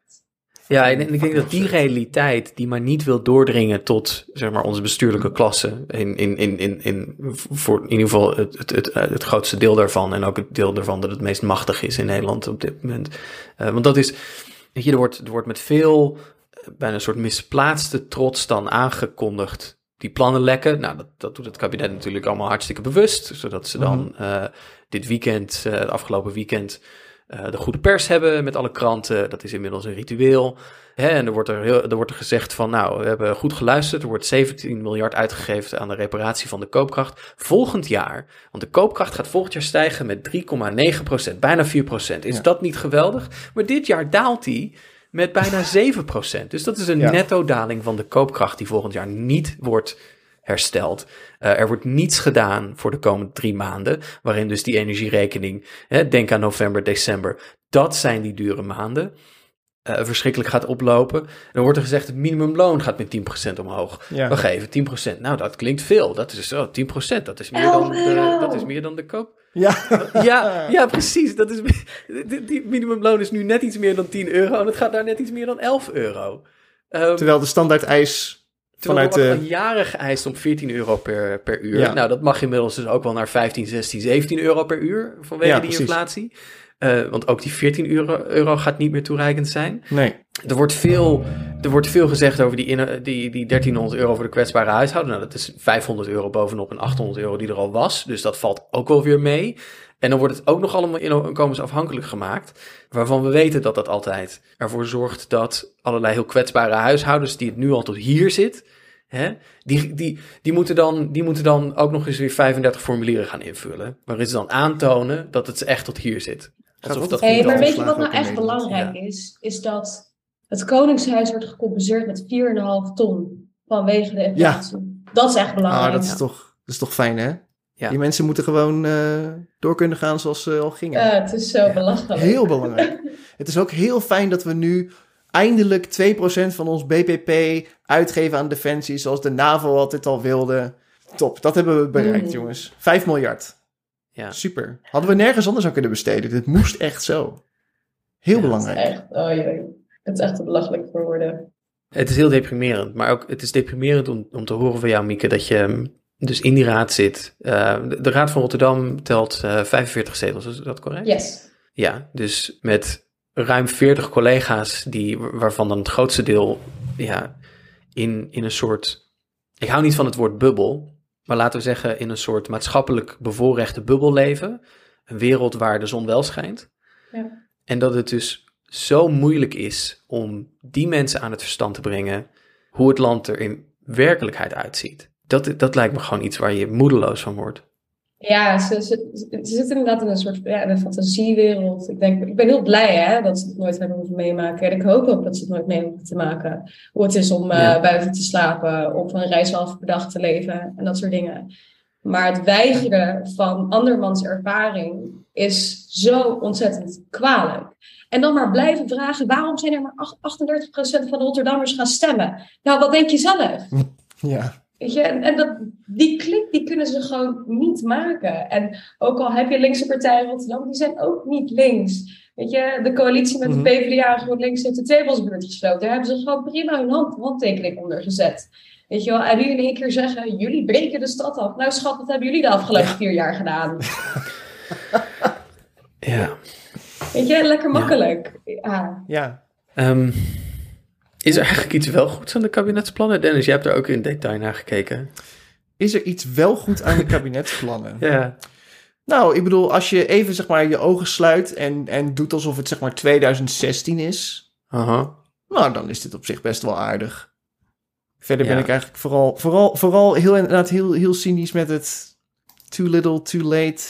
Ja, en ik denk dat die realiteit, die maar niet wil doordringen tot zeg maar, onze bestuurlijke klasse, in, in, in, in, in, voor in ieder geval het, het, het, het grootste deel daarvan, en ook het deel daarvan dat het meest machtig is in Nederland op dit moment. Uh, want dat is, weet je, er wordt, er wordt met veel, eh, bijna een soort misplaatste trots dan aangekondigd die plannen lekken. Nou, dat, dat doet het kabinet natuurlijk allemaal hartstikke bewust, zodat ze dan uh, dit weekend, uh, het afgelopen weekend, uh, de goede pers hebben met alle kranten. Dat is inmiddels een ritueel. Hè, en er wordt er, heel, er wordt er gezegd van, nou, we hebben goed geluisterd. Er wordt 17 miljard uitgegeven aan de reparatie van de koopkracht. Volgend jaar, want de koopkracht gaat volgend jaar stijgen met 3,9 procent, bijna 4 procent. Is dat niet geweldig? Maar dit jaar daalt die met bijna 7 procent. Dus dat is een ja. netto daling van de koopkracht die volgend jaar niet wordt hersteld. Uh, er wordt niets gedaan voor de komende drie maanden, waarin dus die energierekening, hè, denk aan november, december, dat zijn die dure maanden. Uh, verschrikkelijk gaat oplopen. Dan wordt er gezegd: het minimumloon gaat met 10% omhoog. Ja. We geven 10%. Nou, dat klinkt veel. Dat is zo, 10%. Dat is meer, dan de, dat is meer dan de koop. Ja. ja, ja, precies. Dat is, die, minimumloon is nu net iets meer dan 10 euro en het gaat daar net iets meer dan 11 euro. Um, Terwijl de standaard eis Terwijl Vanuit de... jaren geëist om 14 euro per, per uur. Nou, dat mag inmiddels dus ook wel naar 15, 16, 17 euro per uur vanwege die inflatie. Uh, want ook die 14 euro, euro gaat niet meer toereikend zijn. Nee. Er wordt veel, er wordt veel gezegd over die, die, die 1300 euro voor de kwetsbare huishouden. Nou, dat is 500 euro bovenop een 800 euro die er al was. Dus dat valt ook wel weer mee. En dan wordt het ook nog allemaal inkomensafhankelijk gemaakt. Waarvan we weten dat dat altijd ervoor zorgt dat allerlei heel kwetsbare huishoudens die het nu al tot hier zit. Hè, die, die, die, moeten dan, die moeten dan ook nog eens weer 35 formulieren gaan invullen. Waarin ze dan aantonen dat het echt tot hier zit. Alsof dat hey, maar weet je wat nou echt belangrijk is? Is dat het Koningshuis wordt gecompenseerd met 4,5 ton vanwege de inflatie. Ja. Dat is echt belangrijk. Ah, dat, is toch, dat is toch fijn, hè? Ja. Die mensen moeten gewoon uh, door kunnen gaan zoals ze al gingen. Ja, het is zo ja. belachelijk. Heel belangrijk. het is ook heel fijn dat we nu eindelijk 2% van ons BPP uitgeven aan defensie, zoals de NAVO altijd al wilde. Top, dat hebben we bereikt, mm. jongens. 5 miljard. Ja. Super. Hadden we nergens anders aan kunnen besteden. Dit moest echt zo. Heel ja, belangrijk. Het is echt, oh jee. Het is echt belachelijk voor woorden. Het is heel deprimerend, maar ook het is deprimerend om, om te horen van jou, Mieke, dat je dus in die raad zit. Uh, de, Raad van Rotterdam telt uh, eh, 45 zetels, is dat correct? Yes. Ja, dus met ruim 40 collega's, die, waarvan dan het grootste deel ja, in, in een soort. Ik hou niet van het woord bubbel, maar laten we zeggen in een soort maatschappelijk bevoorrechte bubbel leven. Een wereld waar de zon wel schijnt. Ja. En dat het dus zo moeilijk is om die mensen aan het verstand te brengen hoe het land er in werkelijkheid uitziet. Dat, dat lijkt me gewoon iets waar je moedeloos van wordt. Ja, ze, ze, ze zitten inderdaad in een soort ja, een fantasiewereld. Ik, denk, ik ben heel blij hè, dat ze het nooit hebben hoeven meemaken. En ik hoop ook dat ze het nooit mee hoeven te maken. Hoe het is om uh, buiten te slapen, om van een reis half per dag te leven en dat soort dingen. Maar het weigeren van andermans ervaring is zo ontzettend kwalijk. En dan maar blijven vragen, waarom zijn er maar 38% van de Rotterdammers gaan stemmen? Nou, wat denk je zelf? Ja. Weet je, en, en dat, die klik die kunnen ze gewoon niet maken. En ook al heb je linkse partijen in Rotterdam, die zijn ook niet links. Weet je, de coalitie met de mhm. PvdA en GroenLinks heeft de Tablesbuurt gesloten. Daar hebben ze gewoon prima hun hand, handtekening onder gezet. Weet je wel, en nu in één keer zeggen, jullie breken de stad af. Nou schat, wat hebben jullie de afgelopen vier jaar gedaan? ja. Weet je, lekker makkelijk. Ja. ja. Um, is er eigenlijk iets wel goeds aan de kabinetsplannen? Dennis, jij hebt er ook in detail naar gekeken. Is er iets wel goed aan de kabinetsplannen? ja. Nou, ik bedoel, als je even zeg maar je ogen sluit en, en doet alsof het zeg maar 2016 is, Aha. nou, dan is dit op zich best wel aardig. Verder ben ik eigenlijk vooral, vooral, vooral heel, inderdaad heel, heel cynisch met het too little, too late.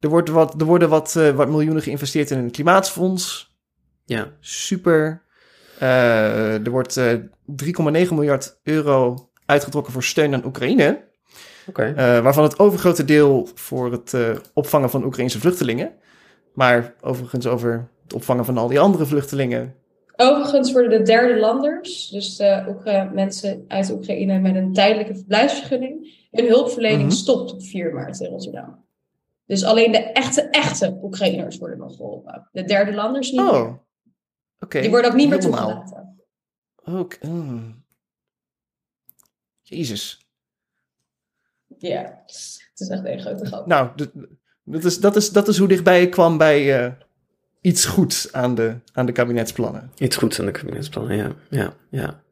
Er, wordt wat, er worden wat, eh, wat miljoenen geïnvesteerd in een klimaatfonds. Ja. Super. Eh, er wordt eh 3,9 miljard euro uitgetrokken voor steun aan Oekraïne. Oké. Eh, waarvan het overgrote deel voor het eh, opvangen van Oekraïnse vluchtelingen. Maar overigens over het opvangen van al die andere vluchtelingen. Overigens worden de derde landers, dus de Oekra- mensen uit Oekraïne met een tijdelijke verblijfsvergunning, hun hulpverlening Mhm. stopt op 4 maart in Rotterdam. Dus alleen de echte, echte Oekraïners worden nog geholpen. De derde landers niet Oh, meer. Die worden ook niet meer Helemaal. toegelaten. Ook. mm. Jezus. Ja, het is echt een grote grap. Nou, dat is, dat, is, dat is hoe dichtbij ik kwam bij eh, iets goeds aan de, aan de kabinetsplannen. Iets goeds aan de kabinetsplannen, ja. ja, ja.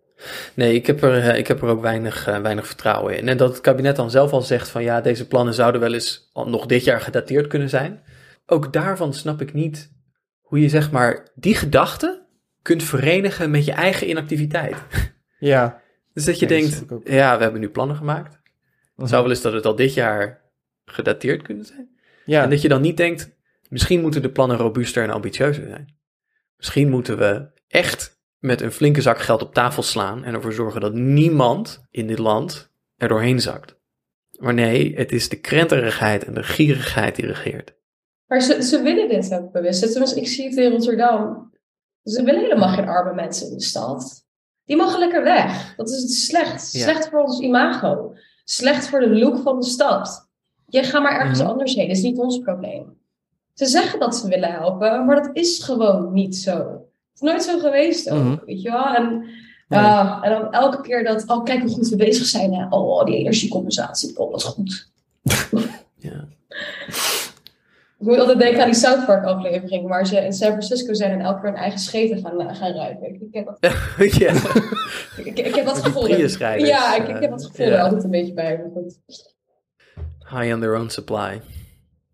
Nee, ik heb er, eh, ik heb er ook weinig, eh, weinig vertrouwen in. En dat het kabinet dan zelf al zegt van ja, deze plannen zouden wel eens al nog dit jaar gedateerd kunnen zijn. Ook daarvan snap ik niet hoe je zeg maar die gedachte kunt verenigen met je eigen inactiviteit. Ja. Dus dat je Nee, denkt, ja, we hebben nu plannen gemaakt. Het zou wel eens dat het al dit jaar gedateerd kunnen zijn. Ja. En dat je dan niet denkt, misschien moeten de plannen robuuster en ambitieuzer zijn. Misschien moeten we echt met een flinke zak geld op tafel slaan en ervoor zorgen dat niemand in dit land er doorheen zakt. Maar nee, het is de krenterigheid en de gierigheid die regeert. Maar ze, ze willen dit ook bewust. Ik zie het in Rotterdam. Ze willen helemaal geen arme mensen in de stad. Die mogen lekker weg. Dat is slecht. Ja. Slecht voor ons imago. Slecht voor de look van de stad. Je gaat maar ergens Mhm. anders heen. Dat is niet ons probleem. Ze zeggen dat ze willen helpen, maar dat is gewoon niet zo. Het is nooit zo geweest ook, Mhm. weet je wel. En, ja, en dan elke keer dat, oh kijk hoe goed we bezig zijn. Hè. Oh, die energiecompensatie, oh dat is goed. Ja. Ik moet altijd denken aan die South Park aflevering waar ze in San Francisco zijn en elke keer hun eigen scheten gaan, eh, gaan ruiken. Ik, heb dat, ja. ik, ik heb dat gevoel. Ja, ik, ik eh, heb dat gevoel ja. er altijd een beetje bij. Maar goed. High on their own supply.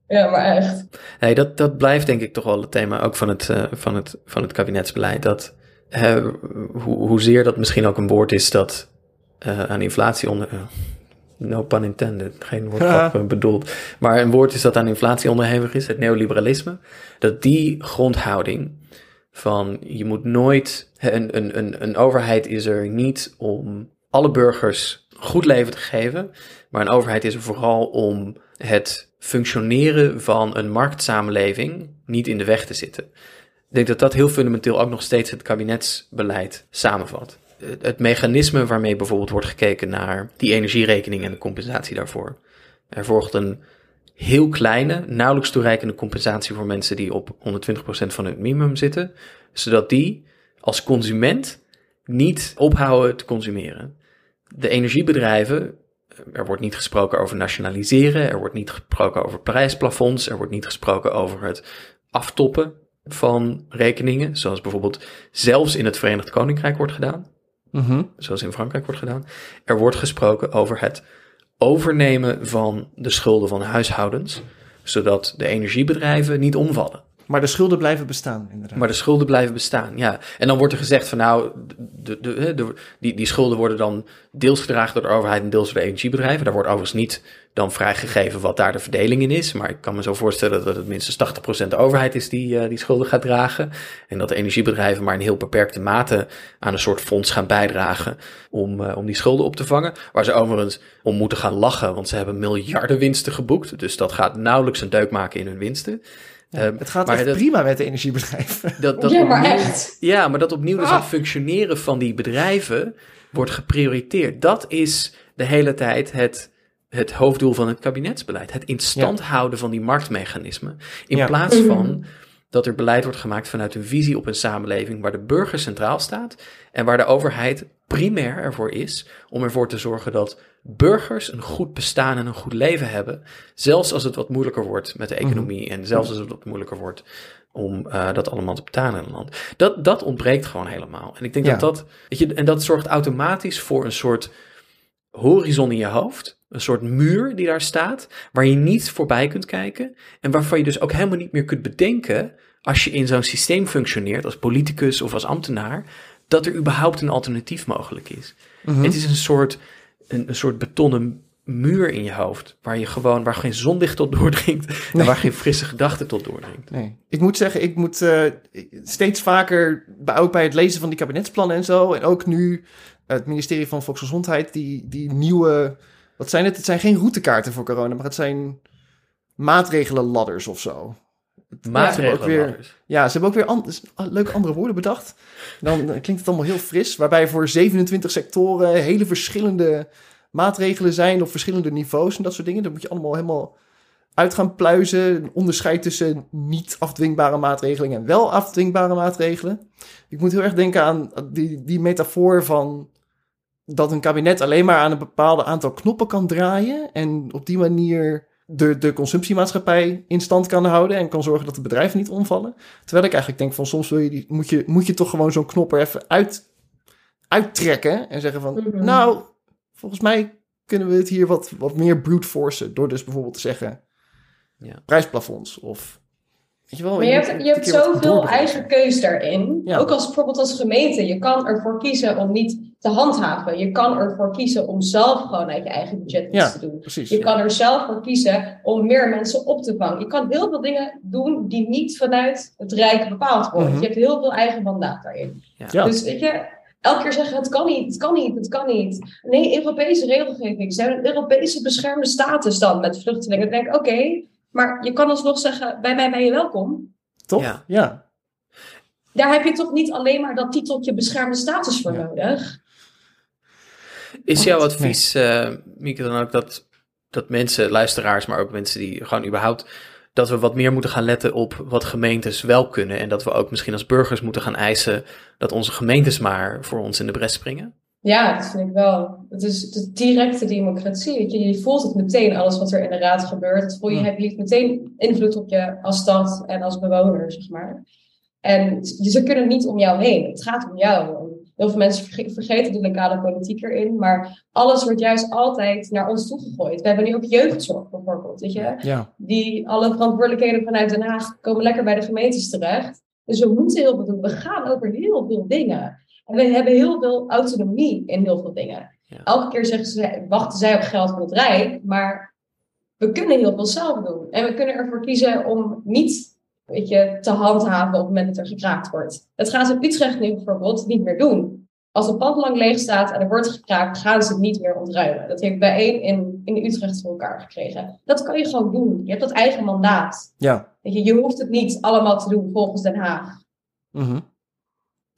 Ja, maar echt. Nee, dat, dat blijft denk ik toch wel het thema ook van het, eh, van het, van het kabinetsbeleid. Dat, eh, hoe, hoezeer dat misschien ook een woord is dat eh, aan inflatie onder... no pun intended, geen woordgrap eh, bedoeld. Maar een woord is dat aan inflatie onderhevig is, het neoliberalisme. Dat die grondhouding van je moet nooit... Een, een, een, een overheid is er niet om alle burgers goed leven te geven... Maar een overheid is er vooral om het functioneren van een marktsamenleving niet in de weg te zitten. Ik denk dat dat heel fundamenteel ook nog steeds het kabinetsbeleid samenvat. Het- mechanisme waarmee bijvoorbeeld wordt gekeken naar die energierekening en de compensatie daarvoor. Er volgt een heel kleine, nauwelijks toereikende compensatie voor mensen die op 120% van het minimum zitten, zodat die als consument niet ophouden te consumeren. De energiebedrijven er wordt niet gesproken over nationaliseren, er wordt niet gesproken over prijsplafonds, er wordt niet gesproken over het aftoppen van rekeningen, zoals bijvoorbeeld zelfs in het Verenigd Koninkrijk wordt gedaan, Mhm. zoals in Frankrijk wordt gedaan. Er wordt gesproken over het overnemen van de schulden van huishoudens, zodat de energiebedrijven niet omvallen. Maar de schulden blijven bestaan, inderdaad. Maar de schulden blijven bestaan, ja. En dan wordt er gezegd van nou, de, de, de, die, die schulden worden dan deels gedragen door de overheid en deels door de energiebedrijven. Daar wordt overigens niet dan vrijgegeven wat daar de verdeling in is. Maar ik kan me zo voorstellen dat het minstens 80% de overheid is die eh, die schulden gaat dragen. En dat de energiebedrijven maar in heel beperkte mate aan een soort fonds gaan bijdragen om, eh, om die schulden op te vangen. Waar ze overigens om moeten gaan lachen, want ze hebben miljarden winsten geboekt. Dus dat gaat nauwelijks een deuk maken in hun winsten. Ehm, het gaat maar echt dat- prima met de energiebedrijven. dat, dat ja, maar opnieuw- echt. ja, maar dat opnieuw dus Ah. het functioneren van die bedrijven wordt geprioriteerd. Dat is de hele tijd het, het hoofddoel van het kabinetsbeleid. Het in stand houden van die marktmechanismen. In Ja. plaats van dat er beleid wordt gemaakt vanuit een visie op een samenleving waar de burger centraal staat en waar de overheid primair ervoor is om ervoor te zorgen dat burgers een goed bestaan en een goed leven hebben, zelfs als het wat moeilijker wordt met de economie en zelfs als het wat moeilijker wordt om eh, dat allemaal te betalen in een land. Dat, dat ontbreekt gewoon helemaal. En ik denk Ja. dat dat, weet je, en dat zorgt automatisch voor een soort horizon in je hoofd, een soort muur die daar staat, waar je niet voorbij kunt kijken en waarvan je dus ook helemaal niet meer kunt bedenken, als je in zo'n systeem functioneert, als politicus of als ambtenaar, dat er überhaupt een alternatief mogelijk is. Mhm. Het is een soort, een, een soort betonnen muur in je hoofd, waar je gewoon, waar geen zonlicht tot doordringt en waar geen frisse gedachte tot doordringt. Nee. Ik moet zeggen, ik moet eh, steeds vaker, bij- ook bij het lezen van die kabinetsplannen en zo, en ook nu het ministerie van Volksgezondheid, die, die nieuwe, wat zijn het? Het zijn geen routekaarten voor corona, maar het zijn maatregelenladders of zo. Maatregelen. ook weer-. Ja, ze hebben ook weer ah, leuke andere woorden bedacht. Dan eh, klinkt het allemaal heel fris, waarbij voor 27 sectoren hele verschillende maatregelen zijn op verschillende niveaus en dat soort dingen. Dat moet je allemaal helemaal uit gaan pluizen. Een onderscheid tussen niet afdwingbare maatregelen en wel afdwingbare maatregelen. Ik moet heel erg denken aan die, die metafoor van dat een kabinet alleen maar aan een bepaald aantal knoppen kan draaien en op die manier de, de consumptiemaatschappij in stand kan houden en kan zorgen dat de bedrijven niet omvallen. Terwijl ik eigenlijk denk van soms wil je die, moet, je, moet je toch gewoon zo'n knop er even uit, uittrekken en zeggen van Mhm. nou, volgens mij kunnen we het hier wat, wat meer brute forcen door dus bijvoorbeeld te zeggen Ja. prijsplafonds of weet je wel. Maar je hebt, je hebt zoveel eigen keus daarin. Ja. Ook als bijvoorbeeld als gemeente. Je kan ervoor kiezen om niet te handhaven. Je kan ervoor kiezen om zelf gewoon uit je eigen budget iets Ja. te doen. Precies. Je kan er zelf voor kiezen om meer mensen op te vangen. Je kan heel veel dingen doen die niet vanuit het Rijk bepaald worden. Mhm. Je hebt heel veel eigen mandaat daarin. Ja. Dus weet je, elke keer zeggen het kan niet, het kan niet, het kan niet. Nee, Europese regelgeving. Ze hebben een Europese beschermde status dan met vluchtelingen. Dan denk ik, oké, maar je kan alsnog zeggen, bij mij ben je welkom. Toch? Ja. ja. Daar heb je toch niet alleen maar dat titeltje beschermde status voor Ja. nodig? Is jouw advies, eh Mieke, dan ook dat, dat mensen, luisteraars, maar ook mensen die gewoon überhaupt, dat we wat meer moeten gaan letten op wat gemeentes wel kunnen en dat we ook misschien als burgers moeten gaan eisen dat onze gemeentes maar voor ons in de bres springen? Ja, dat vind ik wel. Het is, is directe democratie. Weet je, je voelt het meteen, alles wat er in de raad gebeurt. Voel je, het heeft meteen invloed op je als stad en als bewoner, zeg maar. En ze kunnen niet om jou heen. Het gaat om jou. Heel veel mensen verge- vergeten de lokale politiek erin, maar alles wordt juist altijd naar ons toegegooid. We hebben nu ook jeugdzorg bijvoorbeeld, weet je. Ja. Die alle verantwoordelijkheden vanuit Den Haag komen lekker bij de gemeentes terecht. Dus we moeten heel veel doen. We gaan over heel veel dingen. En we hebben heel veel autonomie in heel veel dingen. Ja. Elke keer zeggen ze, wachten zij op geld van het Rijk, maar we kunnen heel veel zelf doen. En we kunnen ervoor kiezen om niet weet je, te handhaven op het moment dat er gekraakt wordt. Dat gaan ze in Utrecht nu bijvoorbeeld niet meer doen. Als een pand lang leeg staat en er wordt gekraakt, gaan ze het niet meer ontruimen. Dat heeft bijeen in, in Utrecht voor elkaar gekregen. Dat kan je gewoon doen. Je hebt dat eigen mandaat. Ja. Weet je, je hoeft het niet allemaal te doen volgens Den Haag. Mhm.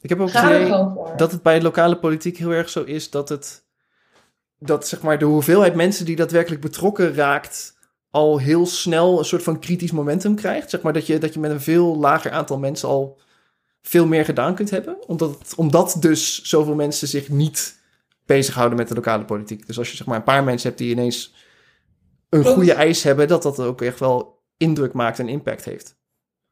Ik heb ook idee dat het bij lokale politiek heel erg zo is dat het dat zeg maar de hoeveelheid mensen die daadwerkelijk betrokken raakt al heel snel een soort van kritisch momentum krijgt. Zeg maar dat je, dat je met een veel lager aantal mensen al veel meer gedaan kunt hebben. Omdat, het- omdat dus zoveel mensen zich niet bezighouden met de lokale politiek. Dus als je zeg maar een paar mensen hebt die ineens een goede eis hebben, dat dat ook echt wel indruk maakt en impact heeft.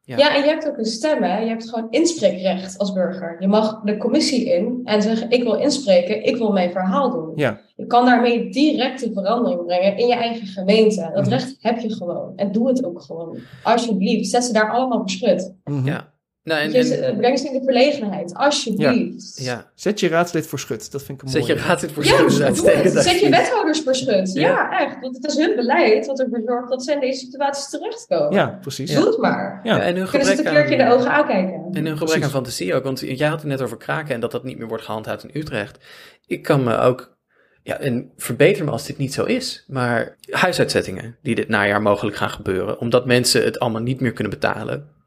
Ja. Ja, en je hebt ook een stem, hè? Je hebt gewoon inspreekrecht als burger. Je mag de commissie in en zeggen: Ik wil inspreken, ik wil mijn verhaal doen. Ja. Je kan daarmee directe verandering brengen in je eigen gemeente. Dat Mhm. recht heb je gewoon. En doe het ook gewoon. Alsjeblieft, zet ze daar allemaal voor schut. Mhm. Ja. Nou, en, en- eh, breng ze in de verlegenheid. Alsjeblieft. ja. Zet je raadslid voor schut. Dat vind ik een Zet je mooie. raad in voor Ja, schut, uitstekend het. Zet je wethouders voor schut. Ja. Ja. echt. Want het is hun beleid wat ervoor zorgt dat ze in deze situaties terechtkomen. Ja, precies. Doe het maar. Ja. Ja, en hun Kunnen ze het gebrek een keertje in de aan, ogen aankijken. en hun gebrek aan fantasie ook, want jij had het net over kraken en dat dat niet meer wordt gehandhaafd in Utrecht. Ik kan me ook, ja, en verbeter me als dit niet zo is, maar huisuitzettingen die dit najaar mogelijk gaan gebeuren, omdat mensen het allemaal niet meer kunnen betalen.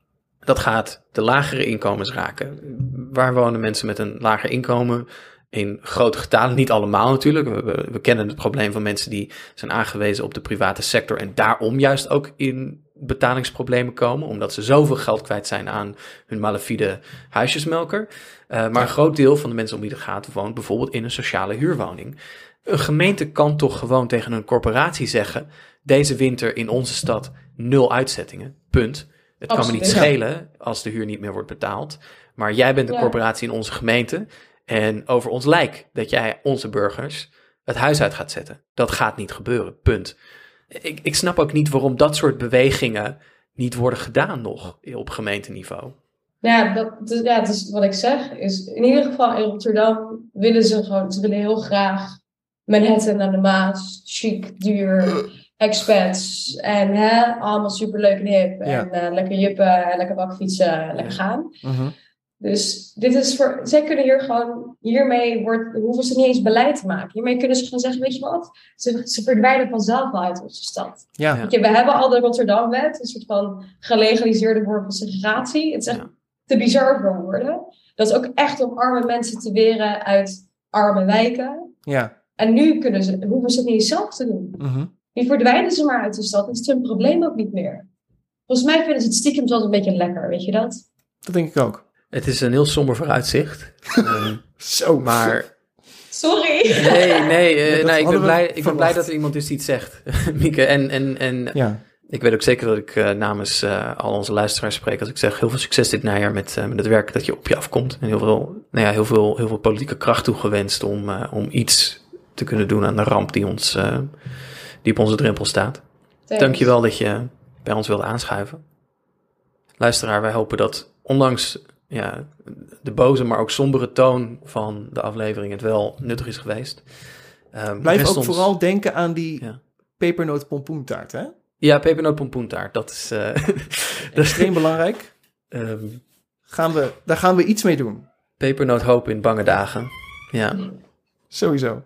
Dat gaat de lagere inkomens raken. Waar wonen mensen met een lager inkomen? In grote getalen, niet allemaal natuurlijk. We, we, we kennen het probleem van mensen die zijn aangewezen op de private sector en daarom juist ook in betalingsproblemen komen, omdat ze zoveel geld kwijt zijn aan hun malafide huisjesmelker. Uh, maar een groot deel van de mensen om wie het gaat woont bijvoorbeeld in een sociale huurwoning. Een gemeente kan toch gewoon tegen een corporatie zeggen: deze winter in onze stad nul uitzettingen. Punt. Het kan me niet schelen als de huur niet meer wordt betaald. Maar jij bent een Ja. corporatie in onze gemeente. En over ons lijk dat jij onze burgers het huis uit gaat zetten. Dat gaat niet gebeuren, punt. Ik, ik snap ook niet waarom dat soort bewegingen niet worden gedaan nog op gemeenteniveau. Ja, dat, ja, het is wat ik zeg. Is in ieder geval in Rotterdam willen ze gewoon, ze willen heel graag Manhattan aan de Maas, chic, duur, expats en hè, allemaal superleuk en hip. En uh, lekker juppen en lekker bakfietsen en lekker gaan. Mhm. Dus dit is voor, zij kunnen hier gewoon, hiermee wordt, hoeven ze niet eens beleid te maken. Hiermee kunnen ze gewoon zeggen, weet je wat, ze, ze verdwijnen vanzelf al uit onze stad. Ja. Je, we hebben al de Rotterdamwet, een soort van gelegaliseerde vorm van segregatie. Het is echt Ja. te bizar voor woorden. Dat is ook echt om arme mensen te weren uit arme wijken. Ja. En nu kunnen ze, hoeven ze het niet eens zelf te doen. Mhm. Nu verdwijnen ze maar uit de stad. Het is hun probleem ook niet meer. Volgens mij vinden ze het stiekem zelfs een beetje lekker, weet je dat? Dat denk ik ook. Het is een heel somber vooruitzicht. Ehm, Zo. maar Sorry. nee, nee, eh, nee ik, ben blij, ik ben blij dat er iemand die het zegt, Mieke. En, en, en Ja. ik weet ook zeker dat ik eh, namens eh, al onze luisteraars spreek als ik zeg heel veel succes dit najaar met, eh, met het werk dat je op je afkomt. En heel veel, nou ja, heel veel, heel veel politieke kracht toegewenst om, eh, om iets te kunnen doen aan de ramp die, ons, eh, die op onze drempel staat. Dankjewel dat je bij ons wilde aanschuiven. Luisteraar, wij hopen dat ondanks ja, de boze, maar ook sombere toon van de aflevering het wel nuttig is geweest. Ehm, Blijf ook ons- vooral denken aan die Ja. pepernoot pompoentaart, hè? Ja, pepernoot pompoentaart, dat is... eh, dat is Extreem belangrijk. ehm, Gaan we, daar gaan we iets mee doen. pepernoot hoop in bange dagen. Ja, Sowieso.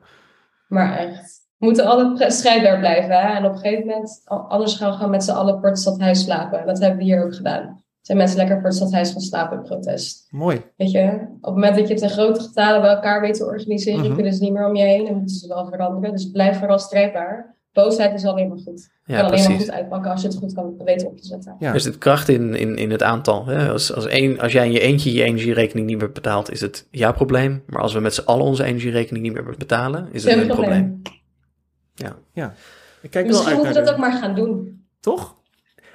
Maar echt. We moeten alle strijdbaar blijven. Hè? En op een gegeven moment, anders gaan we gewoon met z'n allen voor het stadhuis slapen. En dat hebben we hier ook gedaan. Zijn mensen lekker voor het stadhuis gaan slapen in protest. Mooi. Weet je, op het moment dat je het in grote getalen bij elkaar weet te organiseren, Mhm. kunnen ze niet meer om je heen en moeten ze wel veranderen. Dus blijf vooral strijdbaar. Boosheid is alleen maar goed. ja kan alleen maar precies. goed uitpakken als je het goed kan weten op te zetten. Ja. Er zit kracht in, in, in het aantal. Hè? Als, als, één, als jij in je eentje je energierekening niet meer betaalt, is het jouw probleem. Maar als we met z'n allen onze energierekening niet meer betalen, is het een probleem. Ik kijk wel Misschien moeten we dat ook maar gaan doen. Toch?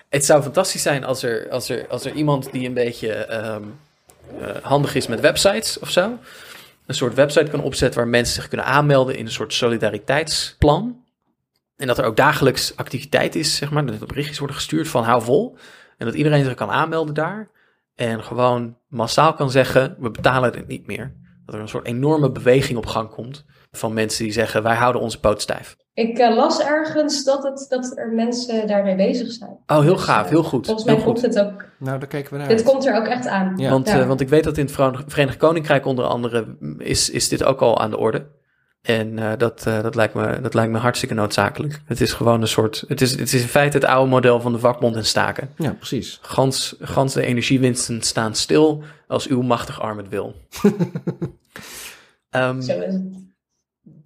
Het zou fantastisch zijn als er, als er, als er iemand die een beetje ehm, eh, handig is met websites of zo, een soort website kan opzetten waar mensen zich kunnen aanmelden in een soort solidariteitsplan. En dat er ook dagelijks activiteit is, zeg maar. Dat er berichtjes worden gestuurd van hou vol. En dat iedereen zich kan aanmelden daar. En gewoon massaal kan zeggen, we betalen het niet meer. Dat er een soort enorme beweging op gang komt van mensen die zeggen, wij houden onze poot stijf. Ik eh, las ergens dat, het, dat er mensen daarmee bezig zijn. Oh, heel Dus, gaaf, heel goed. Volgens heel mij goed. komt het ook. Nou, daar kijken we naar Dit uit. komt er ook echt aan. Ja. Want, Ja. eh, want ik weet dat in het Verenigd Koninkrijk onder andere is, is dit ook al aan de orde. En eh, dat, eh, dat, lijkt me, dat lijkt me hartstikke noodzakelijk. Het is gewoon een soort. Het is, het is in feite het oude model van de vakbond en staken. Ja, precies. Gans, gans de energiewinsten staan stil als uw machtig arm het wil. Ehm, Zo is het.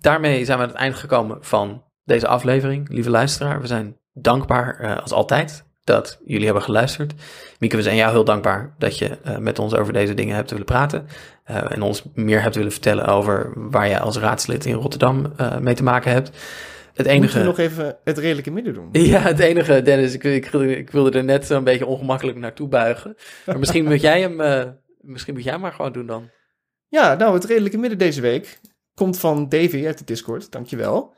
Daarmee zijn we aan het einde gekomen van deze aflevering. Lieve luisteraar, we zijn dankbaar eh, als altijd dat jullie hebben geluisterd. Mieke, we zijn jou heel dankbaar dat je eh, met ons over deze dingen hebt willen praten. eh, en ons meer hebt willen vertellen over waar jij als raadslid in Rotterdam mee te maken hebt. Het enige... we nog even het redelijke midden doen? Ja, het enige, Dennis, ik, ik, ik wilde er net zo'n beetje ongemakkelijk naartoe buigen. Maar misschien moet jij hem, misschien moet jij maar gewoon doen dan. Ja, nou, het redelijke midden deze week komt van Davy uit de Discord. Dankjewel.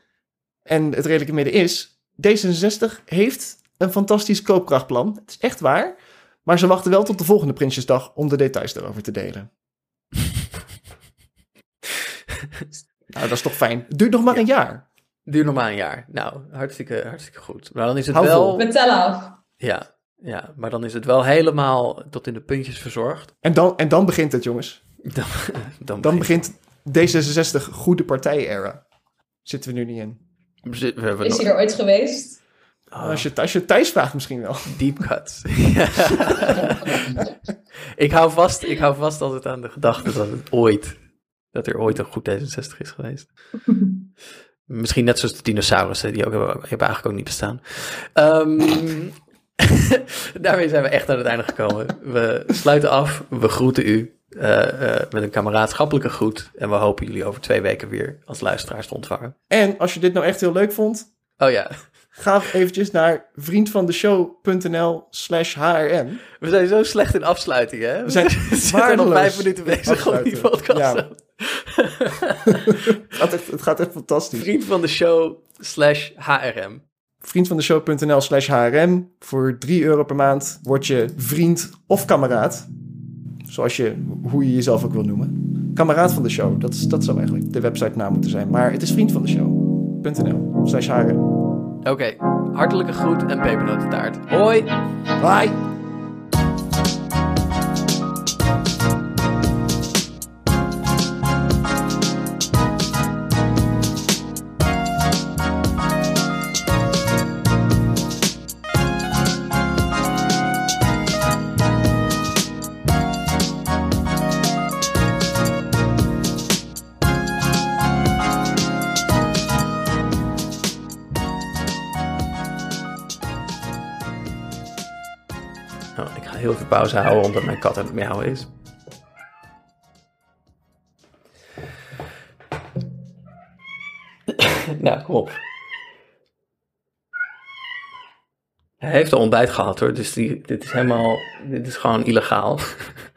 En het redelijke midden is... D66 heeft een fantastisch koopkrachtplan. Het is echt waar. Maar ze wachten wel tot de volgende Prinsjesdag om de details daarover te delen. nou, dat is toch fijn. Het duurt nog maar een jaar. Duurt nog maar een jaar. Nou, hartstikke, hartstikke goed. Maar dan is het Hou wel... vol. We tellen af. Ja, ja, maar dan is het wel helemaal tot in de puntjes verzorgd. En dan, en dan begint het, jongens. Dan, dan, Dan begint D66 goede partij-era. Zitten we nu niet in. We hebben Is nog- hij er ooit geweest? Oh, Als, je, als je Thijs vraagt misschien wel. deep cuts. ik, hou vast, ik hou vast altijd aan de gedachte dat het ooit, dat er ooit een goed D66 is geweest. Misschien net zoals de dinosaurussen, die ook hebben, hebben eigenlijk ook niet bestaan. Ehm, daarmee zijn we echt aan het einde gekomen. We sluiten af, we groeten u eh, eh, met een kameraadschappelijke groet. En we hopen jullie over twee weken weer als luisteraars te ontvangen. En als je dit nou echt heel leuk vond, Oh ja, ga eventjes naar vriendvandeshow.nl slash hrm. we zijn zo slecht in afsluiting, hè? We zijn zitten nog waardeloos vijf minuten bezig om die podcast Ja. het, gaat echt, het gaat echt fantastisch. Vriend van de show slash HRM. Vriendvandeshow.nl slash HRM. Voor 3 euro per maand word je vriend of kameraad. Zoals je, hoe je jezelf ook wil noemen. Kameraad van de show, dat, is, dat zou eigenlijk de website naam moeten zijn. Maar het is vriend van de show.nl slash. Oké, hartelijke groet en pepernotentaart. Hoi! Bye! Pauze houden omdat mijn kat aan het miauwen is. nou, kom op. Hij heeft al ontbijt gehad hoor, dus die, dit is helemaal, dit is gewoon illegaal.